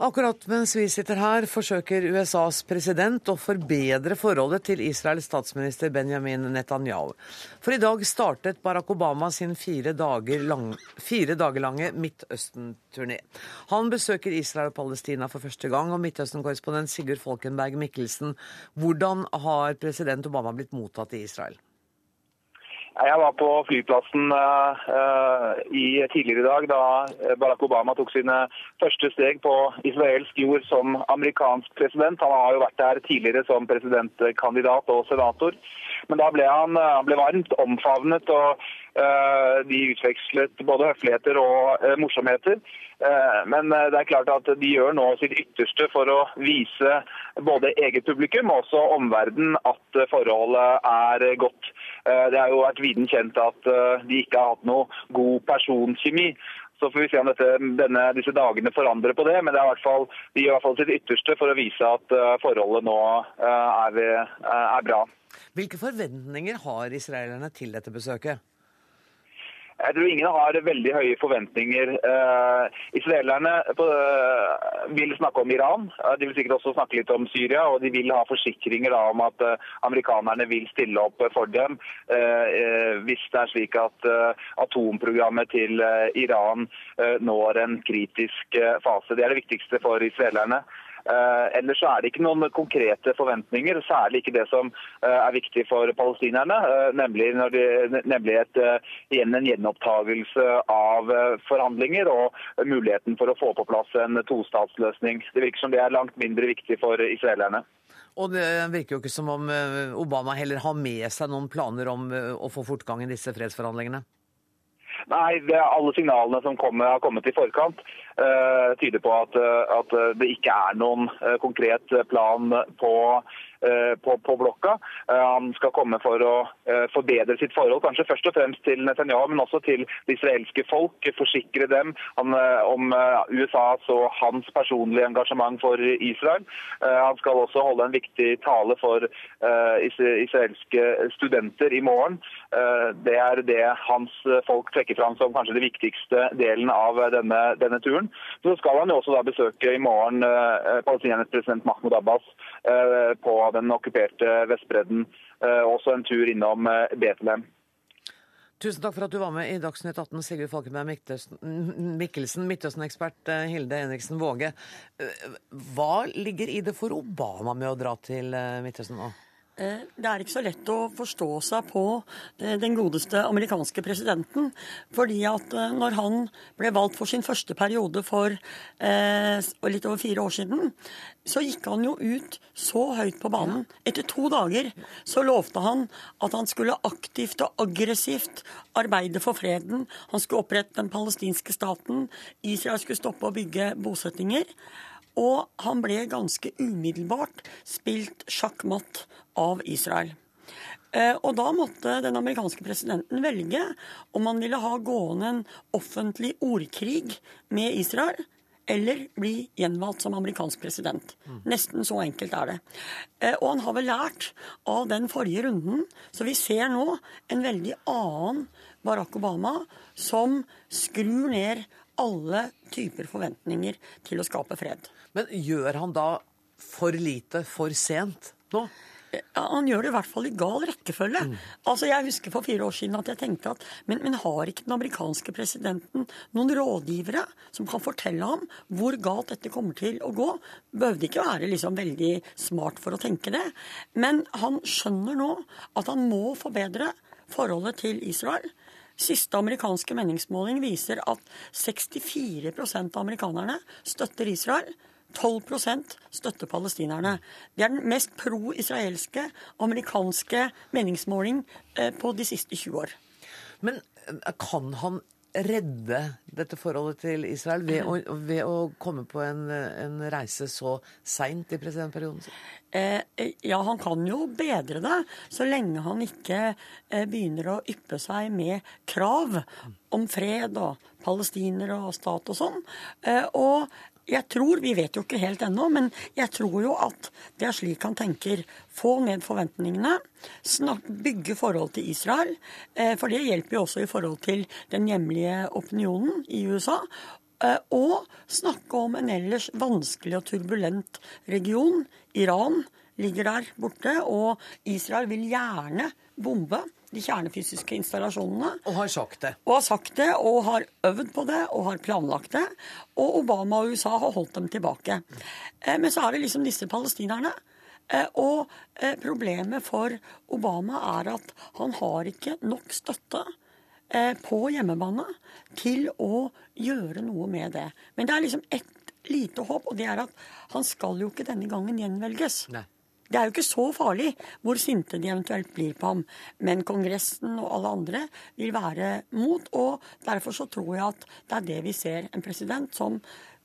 Akkurat mens vi sitter her, forsøker USAs president å forbedre forholdet til Israels statsminister Benjamin Netanyahu. For i dag startet Barack Obama sin fire dager, lang, fire dager lange Midtøsten-turné. Han besøker Israel og Palestina for første gang, og Midtøsten-korrespondent Sigurd Folkenberg Mikkelsen, hvordan har president Obama blitt mottatt i Israel? Jeg var på flyplassen uh, i tidligere i dag da Barack Obama tok sine første steg på israelsk jord som amerikansk president. Han har jo vært der tidligere som presidentkandidat og senator. Men da ble han, han ble varmt omfavnet, og de utvekslet både høfligheter og uh, morsomheter. Men det er klart at de gjør nå sitt ytterste for å vise både eget publikum og også omverdenen at forholdet er godt. Det har jo vært viden kjent at de ikke har hatt noe god personkjemi. Så får vi se om dette, denne, disse dagene forandrer på det, men det fall, de gjør i hvert fall sitt ytterste for å vise at forholdet nå er, er bra. Hvilke forventninger har israelerne til dette besøket? Jeg tror ingen har veldig høye forventninger. Eh, israelerne uh, vil snakke om Iran. Uh, de vil sikkert også snakke litt om Syria, og de vil ha forsikringer da, om at amerikanerne vil stille opp for dem hvis det er slik at atomprogrammet til Iran når en kritisk fase. Det er det viktigste for israelerne. Eh, ellers er det ikke noen konkrete forventninger, særlig ikke det som eh, er viktig for palestinerne, eh, nemlig, de, nemlig et, igjen en gjenopptagelse av forhandlinger og muligheten for å få på plass en tostatsløsning. Det virker som det er langt mindre viktig for israelerne. Og det virker jo ikke som om Obama heller har med seg noen planer om å få fortgang i disse fredsforhandlingene? Nei, alle signalene som kommer, har kommet i forkant, uh, tyder på at, at, det ikke er noen uh, konkret plan på Eh, på, på, blokka. Eh, han skal komme for å eh, forbedre sitt forhold, kanskje først og fremst til Netanyahu, men også til det israelske folk. Forsikre dem om USAs og hans personlige engasjement for Israel. Han skal også holde en viktig tale for israelske studenter i morgen. Det er det hans folk trekker fram som kanskje det viktigste delen av denne, denne turen. Så skal han jo også da besøke i morgen palestinernes president Mahmoud Abbas på den okkuperte Vestbredden. Eh, også en tur innom eh, Betlehem. Tusen takk for at du var med i Dagsnytt 18, Sigurd Falkenberg Mikkelsen, Midtøsten-ekspert eh, Hilde Henriksen Våge. Hva ligger i det for Obama med å dra til Midtøsten nå? Eh, det er ikke så lett å forstå seg på eh, den godeste amerikanske presidenten. Fordi at eh, når han ble valgt for sin første periode for litt over fire år siden, så gikk han jo ut så høyt på banen. Etter to dager så lovte han at han skulle aktivt og aggressivt arbeide for freden. Han skulle opprette den palestinske staten. Israel skulle stoppe å bygge bosettinger. Og han ble ganske umiddelbart spilt sjakkmatt av Israel. Eh, og da måtte den amerikanske presidenten velge om han ville ha gående en offentlig ordkrig med Israel, eller bli gjenvalgt som amerikansk president. Nesten så enkelt er det. Eh, og han har vel lært av den forrige runden, så vi ser nå en veldig annen Barack Obama som skrur ned alle typer forventninger til å skape fred. Men gjør han da for lite for sent nå? Ja, han gjør det i hvert fall i gal rekkefølge. Mm. Altså, Jeg husker for fire år siden at jeg tenkte at men, men, har ikke den amerikanske presidenten noen rådgivere som kan fortelle ham hvor galt dette kommer til å gå? Behøvde ikke være liksom veldig smart for å tenke det. Men han skjønner nå at han må forbedre forholdet til Israel. Siste amerikanske meningsmåling viser at 64% av amerikanerne støtter Israel. 12% støtter palestinerne. Det er den mest pro-israelske amerikanske meningsmåling eh, på de siste 20 år. Men eh, kan han redde dette forholdet til Israel ved å, ved å komme på en, en reise så seint i presidentperioden sin? Eh, ja, han kan jo bedre det, så lenge han ikke eh, begynner å yppe seg med krav om fred og palestinere og stat og sånn. Eh, og jeg tror, vi vet jo ikke helt ennå, men jeg tror jo at det er slik han tenker. Få ned forventningene, bygge forhold til Israel. Eh, for det hjelper jo også i forhold til den hjemlige opinionen i USA. Eh, og snakke om en ellers vanskelig og turbulent region. Iran ligger der borte, og Israel vil gjerne bombe de kjernefysiske installasjonene. Og har sagt det. Og har sagt det, og har øvd på det, og har planlagt det. Og Obama og USA har holdt dem tilbake. Eh, men så er det liksom disse palestinerne. Eh, og eh, problemet for Obama er at han har ikke nok støtte på hjemmebane til å gjøre noe med det. Men det er liksom ett lite håp, og det er at han skal jo ikke denne gangen gjenvelges. Nei. Det er jo ikke så farlig hvor sinte de eventuelt blir på ham. Men Kongressen og alle andre vil være mot. Og derfor så tror jeg at det er det vi ser. En president som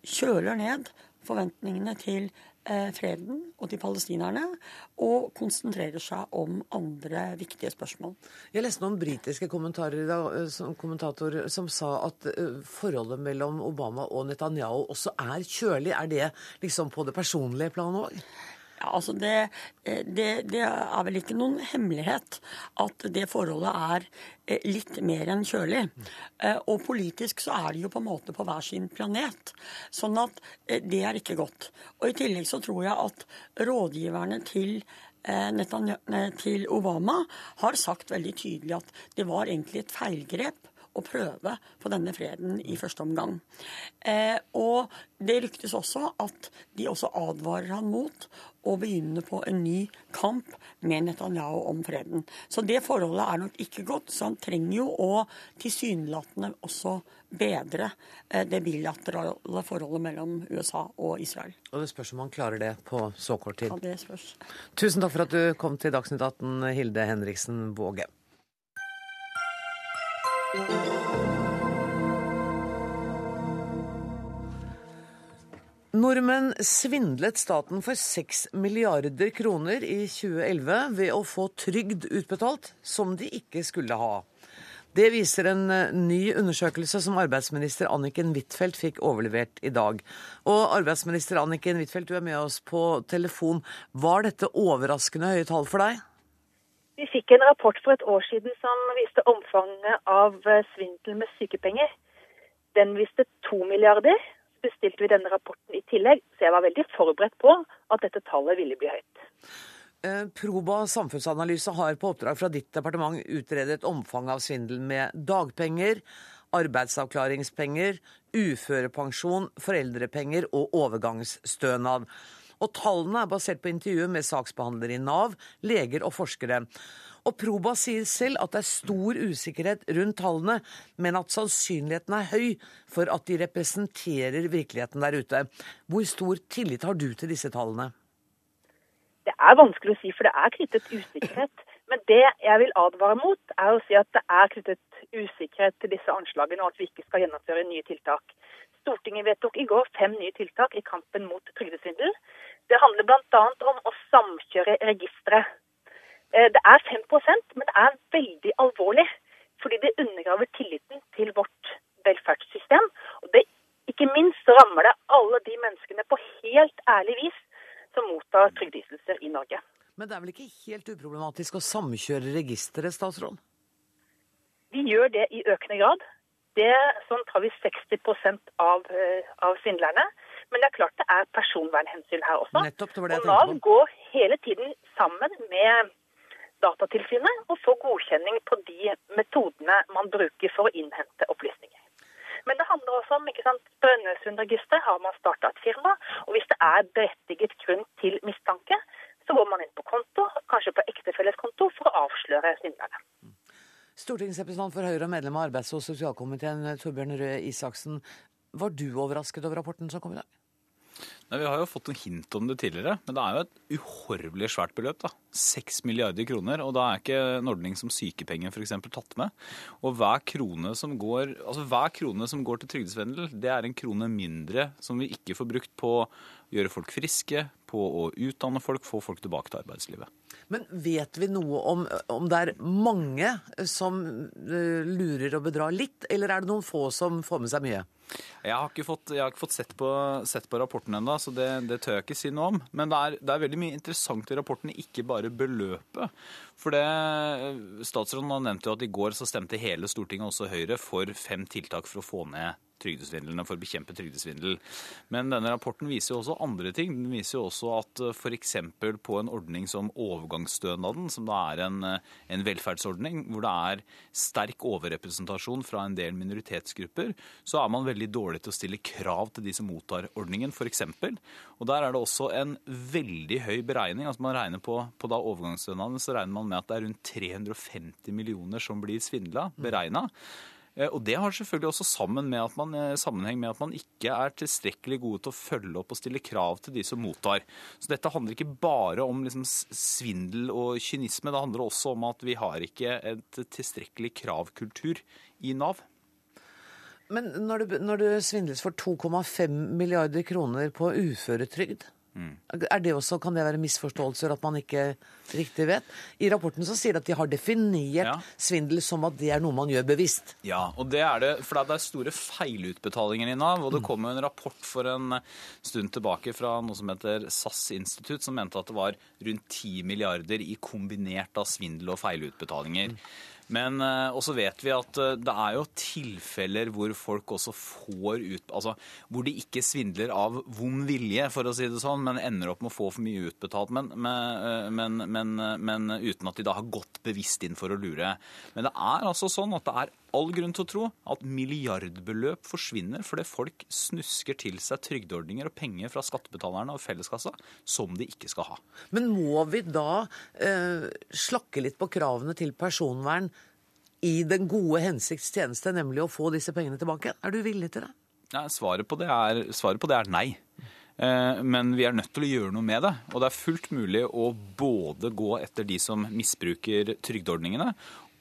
kjøler ned forventningene til eh, freden og til palestinerne, og konsentrerer seg om andre viktige spørsmål. Jeg leste noen britiske kommentarer i eh, som kommentator som sa at eh, forholdet mellom Obama og Netanyahu også er kjølig. Er det liksom på det personlige planet òg? Ja, altså det, det, det, er vel ikke noen hemmelighet at det forholdet er eh, litt mer enn kjølig. Eh, og politisk så er de jo på en måte på hver sin planet. Sånn at eh, det er ikke godt. Og i tillegg så tror jeg at rådgiverne til til Obama har sagt veldig tydelig at det var egentlig et feilgrep å prøve på denne freden i første omgang. Eh, og det ryktes også at de også advarer han mot å begynne på en ny kamp med Netanyahu om freden. Så det forholdet er nok ikke godt, så han trenger jo å tilsynelatende også bedre eh, det bilaterale forholdet mellom USA og Israel. Og det spørs om han klarer det på så kort tid. Ja, det spørs. Tusen takk for at du kom til Dagsnytt 18, Hilde Henriksen Våge. Nordmenn svindlet staten for 6 milliarder kroner i 2011 ved å få trygd utbetalt som de ikke skulle ha. Det viser en eh, ny undersøkelse som arbeidsminister Anniken Huitfeldt fikk overlevert i dag. Og arbeidsminister Anniken Huitfeldt, du er med oss på telefon. Var dette overraskende høye tall for deg? Vi fikk en rapport for et år siden som viste omfanget av eh, svindel med sykepenger. Den viste to milliarder. Bestilte vi denne rapporten i tillegg, så jeg var veldig forberedt på at dette tallet ville bli høyt. Eh, Proba samfunnsanalyse har på oppdrag fra ditt departement utredet omfanget av svindel med dagpenger, arbeidsavklaringspenger, uførepensjon, foreldrepenger og overgangsstønad. Og tallene er basert på intervjuer med saksbehandlere i Nav, leger og forskere. Og Proba sier selv at det er stor usikkerhet rundt tallene, men at sannsynligheten er høy for at de representerer virkeligheten der ute. Hvor stor tillit har du til disse tallene? Det er vanskelig å si, for det er knyttet usikkerhet. Men det jeg vil advare mot, er å si at det er knyttet usikkerhet til disse anslagene, og at vi ikke skal gjennomføre nye tiltak. Stortinget vedtok i går fem nye tiltak i kampen mot trygdesvindel. Det handler bl.a. om å samkjøre registre. Eh, det er 5% men det er veldig alvorlig. Fordi det undergraver tilliten til vårt velferdssystem. Og det, ikke minst rammer det alle de menneskene på helt ærlig vis som mottar trygdeytelser i Norge. Men det er vel ikke helt uproblematisk å samkjøre registeret, statsråd? Vi gjør det i økende grad. Det, sånn tar vi 60 av, eh, av svindlerne. Men det er klart det er personvernhensyn her også. Nettopp, det var det og Nav går hele tiden sammen med Datatilsynet og få godkjenning på de metodene man bruker for å innhente opplysninger. Men det handler også om ikke sant, Brønnøysundregisteret har man starta et firma. Og hvis det er berettiget grunn til mistanke, så går man inn på konto, kanskje på ektefelles konto, for å avsløre svindlerne. Stortingsrepresentant for Høyre og medlem av arbeids- og sosialkomiteen, Torbjørn Røe Isaksen. Var du overrasket over rapporten som kom i dag? Nei, Vi har jo fått noen hint om det tidligere, men det er jo et uhorvelig svært beløp. da. 6 milliarder kroner, og da er ikke en ordning som sykepenger f.eks. tatt med. Og hver krone som går altså hver krone som går til trygdesvendel, det er en krone mindre som vi ikke får brukt på å gjøre folk friske, på å utdanne folk, få folk tilbake til arbeidslivet. Men vet vi noe om, om det er mange som eh, lurer og bedrar litt, eller er det noen få som får med seg mye? Jeg har ikke fått, har ikke fått sett, på, sett, på, rapporten ennå, så det, det, tør jeg ikke si noe om. Men det er, det er, veldig mye interessant i rapporten, ikke bare beløpet. For det, Statsråden nevnte jo at i går så stemte hele Stortinget, også Høyre, for fem tiltak for å få ned trygdesvindlene for å bekjempe trygdesvindel. Men denne rapporten viser jo også andre ting. Den viser jo også at eh, f.eks. på en ordning som overgangsstønaden, som da er en, eh, en, velferdsordning hvor det er sterk overrepresentasjon fra en del minoritetsgrupper, så er man veldig dårlig til å stille krav til de som mottar ordningen, f.eks. Og der er det også en veldig høy beregning. altså man regner På, på da overgangsstønaden så regner man med at det er rundt 350 millioner som blir svindla, beregna. Eh, og Det har selvfølgelig også med man, eh, sammenheng med at man ikke er tilstrekkelig gode til å følge opp og stille krav til de som mottar. Så Dette handler ikke bare om liksom svindel og kynisme, det handler også om at vi har ikke et tilstrekkelig kravkultur i Nav. Men når du, når du svindles for 2,5 milliarder kroner på uføretrygd, Mm. Er det også, Kan det være misforståelser at man ikke riktig vet? I rapporten så sier de at de har definert ja. svindel som at det er noe man gjør bevisst. Ja, og det er det, for det er store feilutbetalinger i Nav. Og det kom jo en rapport for en stund tilbake fra noe som heter SAS Institutt, som mente at det var rundt 10 milliarder i kombinert av svindel og feilutbetalinger. Mm. Men uh, også vet vi at uh, det er jo tilfeller hvor folk også får ut Altså hvor de ikke svindler av vond vilje, for å si det sånn, men ender opp med å få for mye utbetalt, men, men, men, men uten at de da har gått bevisst inn for å lure. Men det er altså sånn at det er all grunn til å tro at milliardbeløp forsvinner fordi folk snusker til seg trygdeordninger og penger fra skattebetalerne og felleskassa som de ikke skal ha. Men må vi da eh, slakke litt på kravene til personvern i den gode hensikts tjeneste, nemlig å få disse pengene tilbake? Er du villig til det? Ja, svaret, på det er, svaret på det er nei. Eh, men vi er nødt til å gjøre noe med det. Og det er fullt mulig å både gå etter de som misbruker trygdeordningene,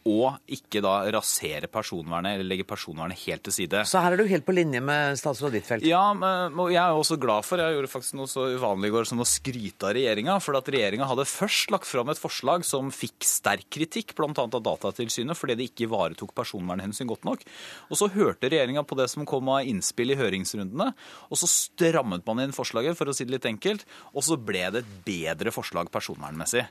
og ikke da rasere personvernet eller legge personvernet helt til side. Så her er du helt på linje med statsråd Huitfeldt? Ja, og jeg er også glad for Jeg gjorde faktisk noe så uvanlig i går som å skryte av regjeringa. For at regjeringa hadde først lagt fram et forslag som fikk sterk kritikk, bl.a. av Datatilsynet, fordi det ikke ivaretok personvernhensyn godt nok. Og så hørte regjeringa på det som kom av innspill i høringsrundene, og så strammet man inn forslaget, for å si det litt enkelt, og så ble det et bedre forslag personvernmessig.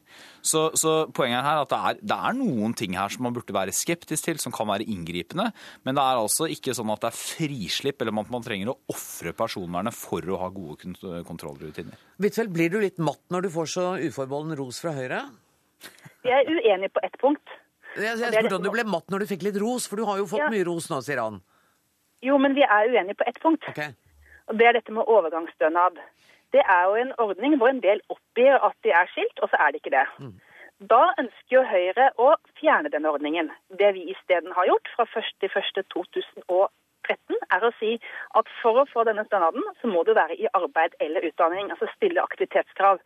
Så, så poenget er at det er, det er noen ting her som man burde være skeptisk til, som kan være inngripende. Men det er altså ikke sånn at det er frislipp, eller at man trenger å ofre personvernet for å ha gode kontrollrutiner. Huitfeldt, blir du litt matt når du får så uforbeholden ros fra Høyre? Jeg er uenig på ett punkt. Jeg, jeg spurte om du ble matt når du fikk litt ros, for du har jo fått ja. mye ros nå, sier han. Jo, men vi er uenige på ett punkt. Okay. Og det er dette med overgangsstønad. Det er jo en ordning hvor en del oppgir at de er skilt, og så er det ikke det. Mm. Da ønsker jo Høyre å fjerne denne ordningen. Det vi isteden har gjort fra 1.1.2013, er å si at for å få denne stønaden, så må du være i arbeid eller utdanning. Altså stille aktivitetskrav.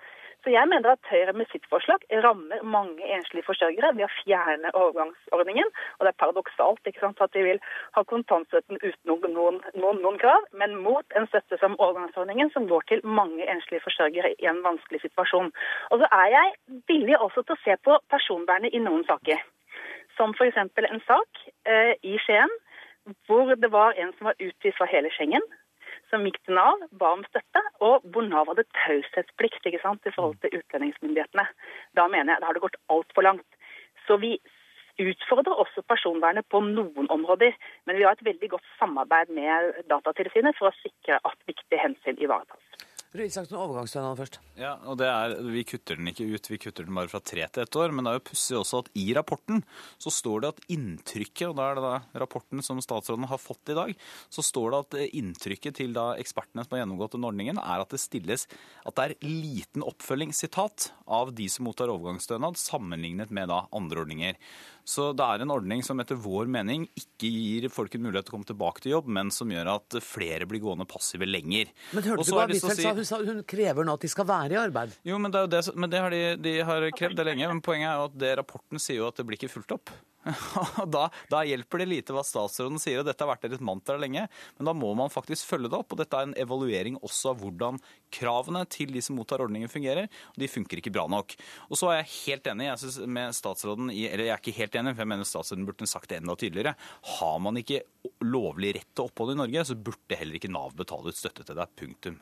Så jeg mener at Høyre med sitt forslag rammer mange enslige forsørgere ved å fjerne overgangsordningen. Og det er paradoksalt sant, at de vil ha kontantstøtten uten noen, noen, noen, krav, men mot en støtte som overgangsordningen, som går til mange enslige forsørgere i en vanskelig situasjon. Og så er jeg villig også til å se på personvernet i noen saker. Som f.eks. en sak eh, i Skien hvor det var en som var utvist fra hele Schengen, som gikk til Nav, ba om støtte, og hvor Nav hadde taushetsplikt i forhold til utlendingsmyndighetene. Da mener jeg da har det gått altfor langt. Så vi utfordrer også personvernet på noen områder, men vi har et veldig godt samarbeid med Datatilsynet for å sikre at viktige hensyn ivaretas. Røe Isaksen, overgangsstønaden først. Ja, og det er, Vi kutter den ikke ut, vi kutter den bare fra tre til ett år. Men det er jo pussig også at i rapporten så står det at inntrykket, og da er det da rapporten som statsråden har fått i dag, så står det at inntrykket til da ekspertene som har gjennomgått den ordningen, er at det stilles at det er liten oppfølging, sitat, av de som mottar overgangsstønad, sammenlignet med da andre ordninger. Så det er en ordning som etter vår mening ikke gir folk en mulighet til å komme tilbake til jobb, men som gjør at flere blir gående passive lenger. Men hørte du hva Huitfeldt? Hun sa hun krever nå at de skal være i arbeid. Jo, men det, er jo det, men det har de, de har krevd det lenge. Men poenget er jo at det rapporten sier jo at det blir ikke fulgt opp. Og da, da hjelper det lite hva statsråden sier, og dette har vært deres mantra lenge. Men da må man faktisk følge det opp, og dette er en evaluering også av hvordan kravene til de som mottar ordningen fungerer, og de funker ikke bra nok. Og så er jeg helt enig jeg synes, med statsråden eller jeg er ikke helt enig, for jeg mener statsråden burde sagt det enda tydeligere. Har man ikke lovlig rett til opphold i Norge, så burde heller ikke Nav betale ut støtte til deg. Punktum.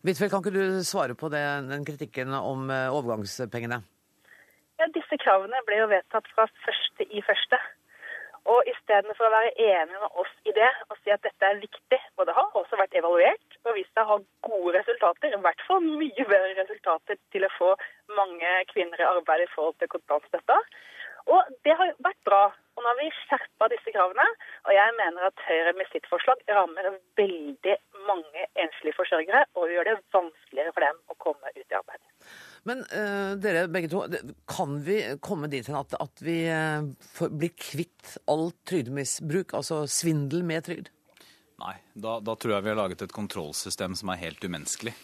Huitfeldt, kan ikke du svare på det, den kritikken om eh, overgangspengene? Ja, Disse kravene ble jo vedtatt fra første i første. Og istedenfor å være enige med oss i det og si at dette er viktig, og det har også vært evaluert og vist seg å ha gode resultater, i hvert fall mye bedre resultater til å få mange kvinner i arbeid i forhold til kontantstøtta. Og det har vært bra. Og nå har vi skjerpa disse kravene, og jeg mener at Høyre med sitt forslag rammer veldig mange enslige forsørgere og gjør det vanskeligere for dem å komme ut i arbeid. Men uh, dere begge to, kan vi komme dit hen at, at vi uh, blir kvitt all trygdemisbruk, altså svindel med trygd? Nei, da, da tror jeg vi har laget et kontrollsystem som er helt umenneskelig.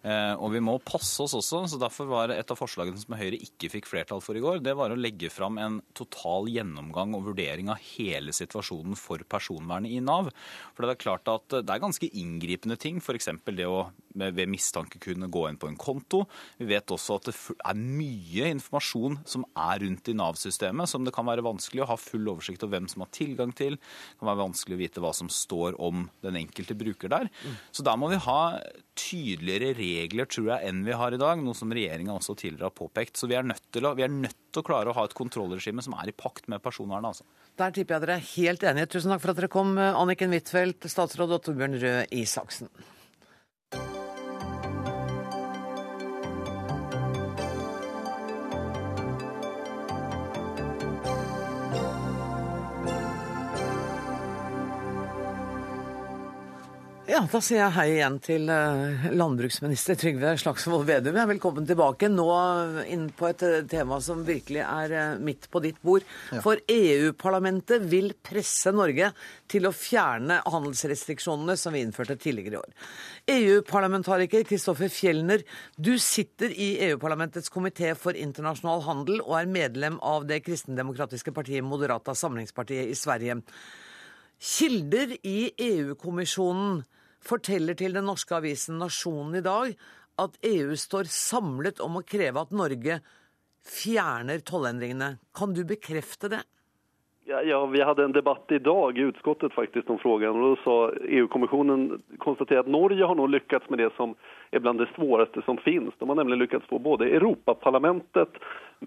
Eh, og vi må passe oss også, så derfor var et av forslagene som Høyre ikke fikk flertall for i går, det var å legge fram en total gjennomgang og vurdering av hele situasjonen for personvernet i Nav. For det er klart at det er ganske inngripende ting, f.eks. det å ved mistanke kunne gå inn på en konto. Vi vet også at det er mye informasjon som er rundt i Nav-systemet, som det kan være vanskelig å ha full oversikt over hvem som har tilgang til. Det kan være vanskelig å vite hva som står om den enkelte bruker der. Så der må vi ha tydeligere regler, tror jeg, enn vi har i dag, noe som regjeringa også tidligere har påpekt. Så vi er, nødt til å, nødt til å klare å ha et kontrollregime som er i pakt med personvernet. altså. Der tipper jeg dere er helt enige. Tusen takk for at dere kom, Anniken Huitfeldt, statsråd og Torbjørn Røe Isaksen. Ja, da sier jeg hei igjen til eh, landbruksminister Trygve Slagsvold Vedum. Velkommen tilbake. Nå inn på et eh, tema som virkelig er eh, midt på ditt bord. Ja. For EU-parlamentet vil presse Norge til å fjerne handelsrestriksjonene som vi innførte tidligere i år. EU-parlamentariker Kristoffer Fjellner, du sitter i EU-parlamentets komité for internasjonal handel og er medlem av det kristendemokratiske partiet Moderata samlingspartiet i Sverige. Kilder i EU-kommisjonen forteller til den norske avisen Nasjonen i dag at EU står samlet om å kreve at Norge fjerner tollendringene. Kan du bekrefte det? Ja, ja, vi hadde en debatt i dag i utskottet faktisk om frågan och då sa EU-kommissionen konstaterade att Norge har nog lyckats med det som är bland det svåraste som finns. De har nämligen lyckats få både Europaparlamentet,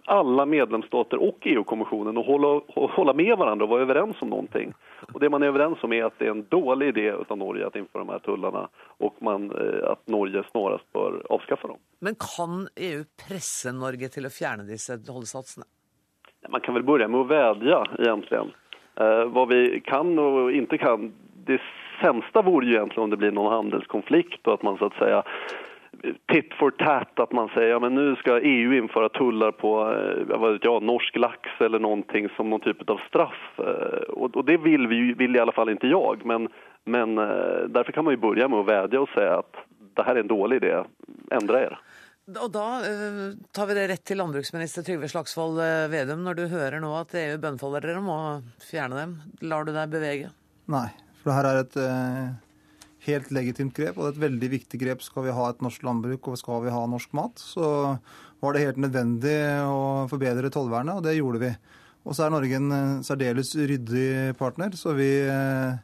alla medlemsstater och EU-kommissionen att hålla, hålla med varandra och vara överens om någonting. Och det man är överens om är att det är en dålig idé av Norge att införa de här tullarna och man, eh, att Norge snarast bör avskaffa dem. Men kan EU presse Norge til å fjerne disse tollsatsene? Man kan väl börja med att vädja egentligen. Eh, vi kan och inte kan, det sämsta vore ju egentligen om det blir någon handelskonflikt och att man så att säga tit for tat, att man säger ja, men nu ska EU införa tullar på eh, vad vet jag, norsk lax eller någonting som någon typ av straff. Eh, och, och det vill, vi, vill i alla fall inte jag, men, men eh, därför kan man ju börja med att vädja och säga att det här är en dålig idé, ändra er. Og da uh, tar vi det rett til landbruksminister Trygve Slagsvold eh, Vedum. Når du hører nå at EU bønnfaller dere om å fjerne dem, lar du deg bevege? Nei, for det her er et uh, helt legitimt grep, og det er et veldig viktig grep. Skal vi ha et norsk landbruk og skal vi ha norsk mat, så var det helt nødvendig å forbedre tollvernet, og det gjorde vi. Og så er Norge en særdeles ryddig partner, så vi uh,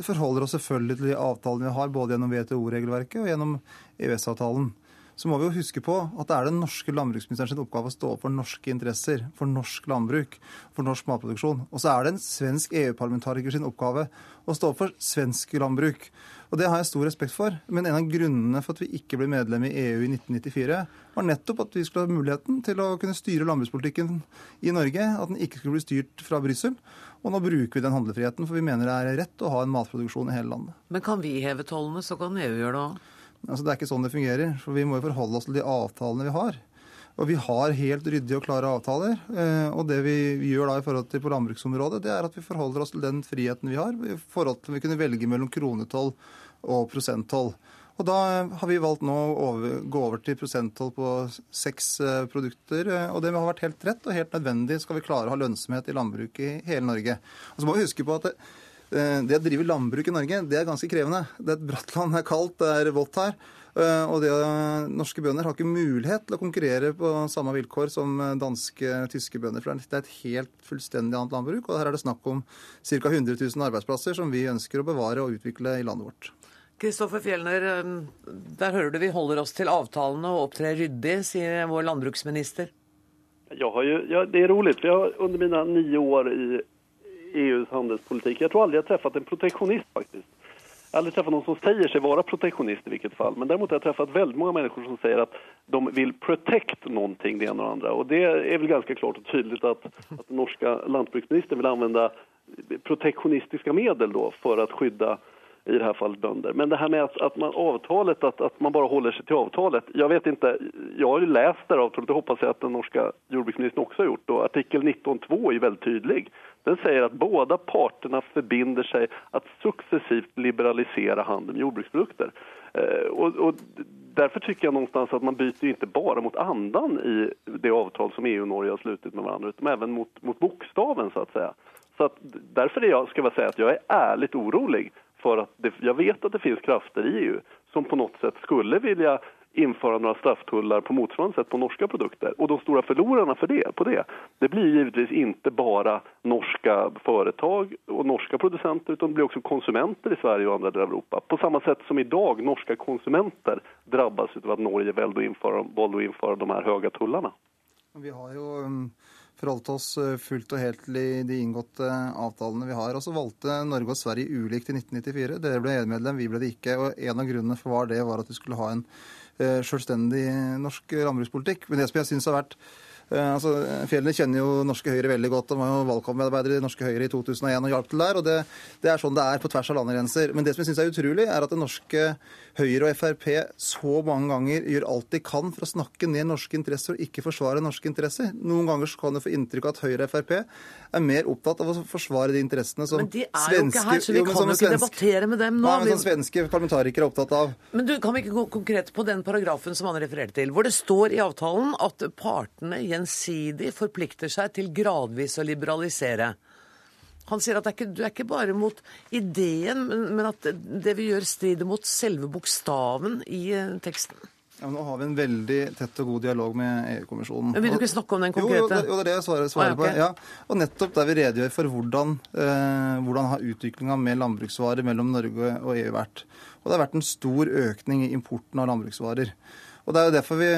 forholder oss selvfølgelig til de avtalene vi har, både gjennom WTO-regelverket og gjennom EØS-avtalen. Så må vi jo huske på at det er den norske landbruksministeren sin oppgave å stå opp for norske interesser, for norsk landbruk, for norsk matproduksjon. Og så er det en svensk EU-parlamentariker sin oppgave å stå opp for svensk landbruk. Og det har jeg stor respekt for. Men en av grunnene for at vi ikke ble medlem i EU i 1994, var nettopp at vi skulle ha muligheten til å kunne styre landbrukspolitikken i Norge. At den ikke skulle bli styrt fra Brussel. Og nå bruker vi den handlefriheten, for vi mener det er rett å ha en matproduksjon i hele landet. Men kan vi heve tollene, så kan EU gjøre det òg. Altså, det er ikke sånn det fungerer. for Vi må jo forholde oss til de avtalene vi har. Og vi har helt ryddige og klare avtaler. eh, Og det vi gjør da i forhold til på landbruksområdet, det er at vi forholder oss til den friheten vi har. I forhold til vi kunne velge mellom kronetoll og prosenttoll. Og Da har vi valgt nå å gå over til prosenttoll på seks eh, produkter. eh, og Det har vært helt rett og helt nødvendig skal vi klare å ha lønnsomhet i landbruket i hele Norge. Og så må vi huske på at det, eh, det å drive landbruk i Norge, det er ganske krevende. Det er et bratt land, det er kaldt, det er vått her. Eh, Og det, norske bønder har ikke mulighet til å konkurrere på samme vilkår som eh, danske, tyske bønder. For det er et helt fullstendig annet landbruk. Og her er det snakk om ca. 100 000 arbeidsplasser som vi ønsker å bevare og utvikle i landet vårt. Kristoffer Fjellner, eh, der hører du vi holder oss til avtalene og opptrer ryddig, sier vår landbruksminister. Jeg har jo, ja, det er rolig, for jeg har under mine ni år i EUs handelspolitik, jag tror aldrig jag träffat en protektionist faktiskt. Jag har aldrig träffat någon som säger sig vara protektionist i vilket fall, men däremot har jag träffat väldigt många människor som säger att de vill protect någonting, det ena och det andra. Och det är väl ganska klart och tydligt att, att den norska lantbruksministern vill använda protektionistiska medel då för att i det här fallet bönder. Men det här med att, att man, avtalet, att, att man bara håller sig till avtalet. Jag vet inte, jag har ju läst det här avtalet, det hoppas jag att den norska jordbruksministern också har gjort. Och artikel 19.2 är väldigt tydlig. Den säger att båda parterna förbinder sig att successivt liberalisera handeln med jordbruksprodukter. Eh, och, och därför tycker jag någonstans att man byter inte bara mot andan i det avtal som EU och Norge har slutit med varandra, utan även mot, mot bokstaven så att säga. Så att därför är jag, ska jag säga att jag är ärligt orolig för att det, jag vet att det finns krafter i EU som på något sätt skulle vilja införa några strafftullar på motsvarande sätt på norska produkter. Och de stora förlorarna för det, på det, det blir givetvis inte bara norska företag och norska producenter utan det blir också konsumenter i Sverige och andra delar av Europa. På samma sätt som idag norska konsumenter drabbas av att Norge valde att införa de här höga tullarna. Vi har jo um, forholdt oss uh, fullt og helt til de inngåtte avtalene vi har. Og så valgte Norge og Sverige ulikt i 1994. Dere ble EU-medlem, vi ble det ikke. Og en av grunnene for var det var at vi skulle ha en uh, selvstendig norsk landbrukspolitikk. Men det som jeg syns har vært altså, Fjellene kjenner jo Norske Høyre veldig godt. De var jo valgkampmedarbeider i Norske Høyre i 2001 og hjalp til der. og det, det er sånn det er på tvers av landegrenser. Men det som jeg syns er utrolig, er at det norske Høyre og Frp så mange ganger gjør alt de kan for å snakke ned norske interesser og ikke forsvare norske interesser. Noen ganger så kan du få inntrykk av at Høyre og Frp er mer opptatt av å forsvare de interessene som Men de er jo ikke her, så vi Jo, kan jo ikke svenske- debattere med dem nå. Nei, men som svenske parlamentarikere er opptatt av. Men du, kan vi ikke gå konkret på den paragrafen som han refererte til, hvor det står i avtalen at partene gjensidig forplikter seg til gradvis å liberalisere. Han sier at det er ikke, du er ikke bare mot ideen, men, men at det vi gjør strider mot selve bokstaven i eh, teksten. Ja, men nå har vi en veldig tett og god dialog med EU-kommisjonen. Men vil du ikke snakke om den Jo, jo, konkrete? jo, det er det jeg svarer, svarer Ah, okay. på. Ja. Og nettopp der vi redegjør for hvordan, eh, hvordan har utviklinga med landbruksvarer mellom Norge og EU vært. Og det har vært en stor økning i importen av landbruksvarer. Og Det er jo derfor vi,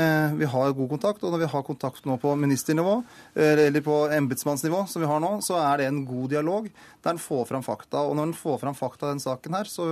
vi har god kontakt. Og når vi har kontakt nå på ministernivå, eller på embetsmannsnivå, som vi har nå, så er det en god dialog der en får fram fakta. Og når en får fram fakta i den saken her, så,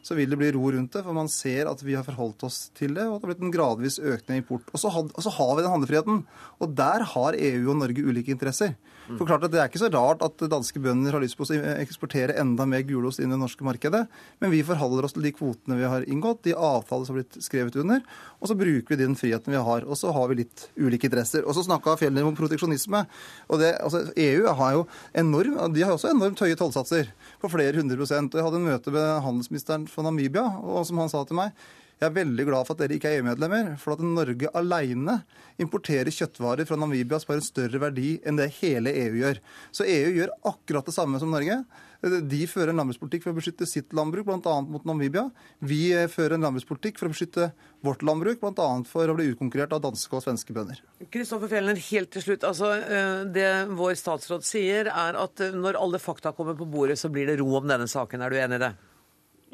så vil det bli ro rundt det. For man ser at vi har forholdt oss til det, og det har blitt en gradvis i import. Og så, had, og så har vi den handlefriheten. Og der har EU og Norge ulike interesser. For klart at Det er ikke så rart at danske bønder har lyst på å eksportere enda mer gulost inn i det norske markedet, men vi forholder oss til de kvotene vi har inngått, de avtaler som har blitt skrevet under, og så bruker vi den friheten vi har. Og så har vi litt ulike interesser. Og så snakka Fjellner om proteksjonisme. og det, altså EU har jo enorm, de har også enormt høye tollsatser, på flere hundre prosent. Og Jeg hadde en møte med handelsministeren fra Namibia, og som han sa til meg jeg er veldig glad for at dere ikke er EU-medlemmer, for at Norge alene importerer kjøttvarer fra Namibia som har en større verdi enn det hele EU gjør. Så EU gjør akkurat det samme som Norge. De fører en landbrukspolitikk for å beskytte sitt landbruk, bl.a. mot Namibia. Vi fører en landbrukspolitikk for å beskytte vårt landbruk, bl.a. for å bli utkonkurrert av danske og svenske bønder. Kristoffer Fjellner, helt til slutt. Altså, eh, det vår statsråd sier, er at når alle fakta kommer på bordet, så blir det ro om denne saken. Er du enig i det?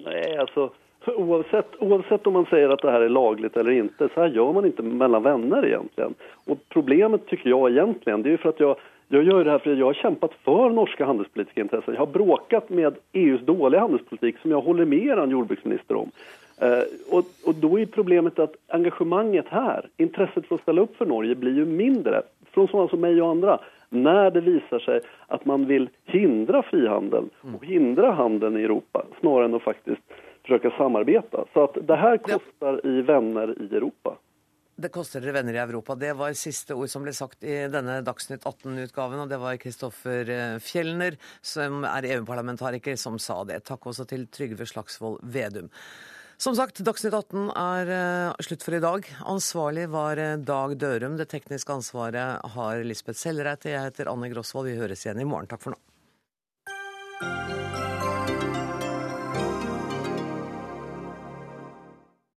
Nej, oavsett, oavsett om man säger att det här är lagligt eller inte, så här gör man inte mellan vänner egentligen. Och problemet tycker jag egentligen, det är ju för att jag, jag gör det här för jag har kämpat för norska handelspolitiska intressen. Jag har bråkat med EUs dåliga handelspolitik som jag håller med er jordbruksminister om. Eh, och, och då är problemet att engagemanget här, intresset för att ställa upp för Norge blir ju mindre från sådana som mig och andra när det visar sig att man vill hindra frihandeln och hindra handeln i Europa snarare än att faktiskt försöka samarbeta. Så att det här kostar i vänner i Europa. Det koster dere venner i Europa. Det var siste ord som ble sagt i denne Dagsnytt 18-utgaven, og det var Kristoffer eh, Fjellner, som er EU-parlamentariker, som sa det. Takk også til Trygve Slagsvold Vedum. Som sagt, Dagsnytt 18 er uh, slutt for i dag. Ansvarlig var uh, Dag Dørum. Det tekniske ansvaret har Lisbeth Sellreite. Jeg heter Anne Grosvold. Vi høres igjen i morgen. Takk for nå.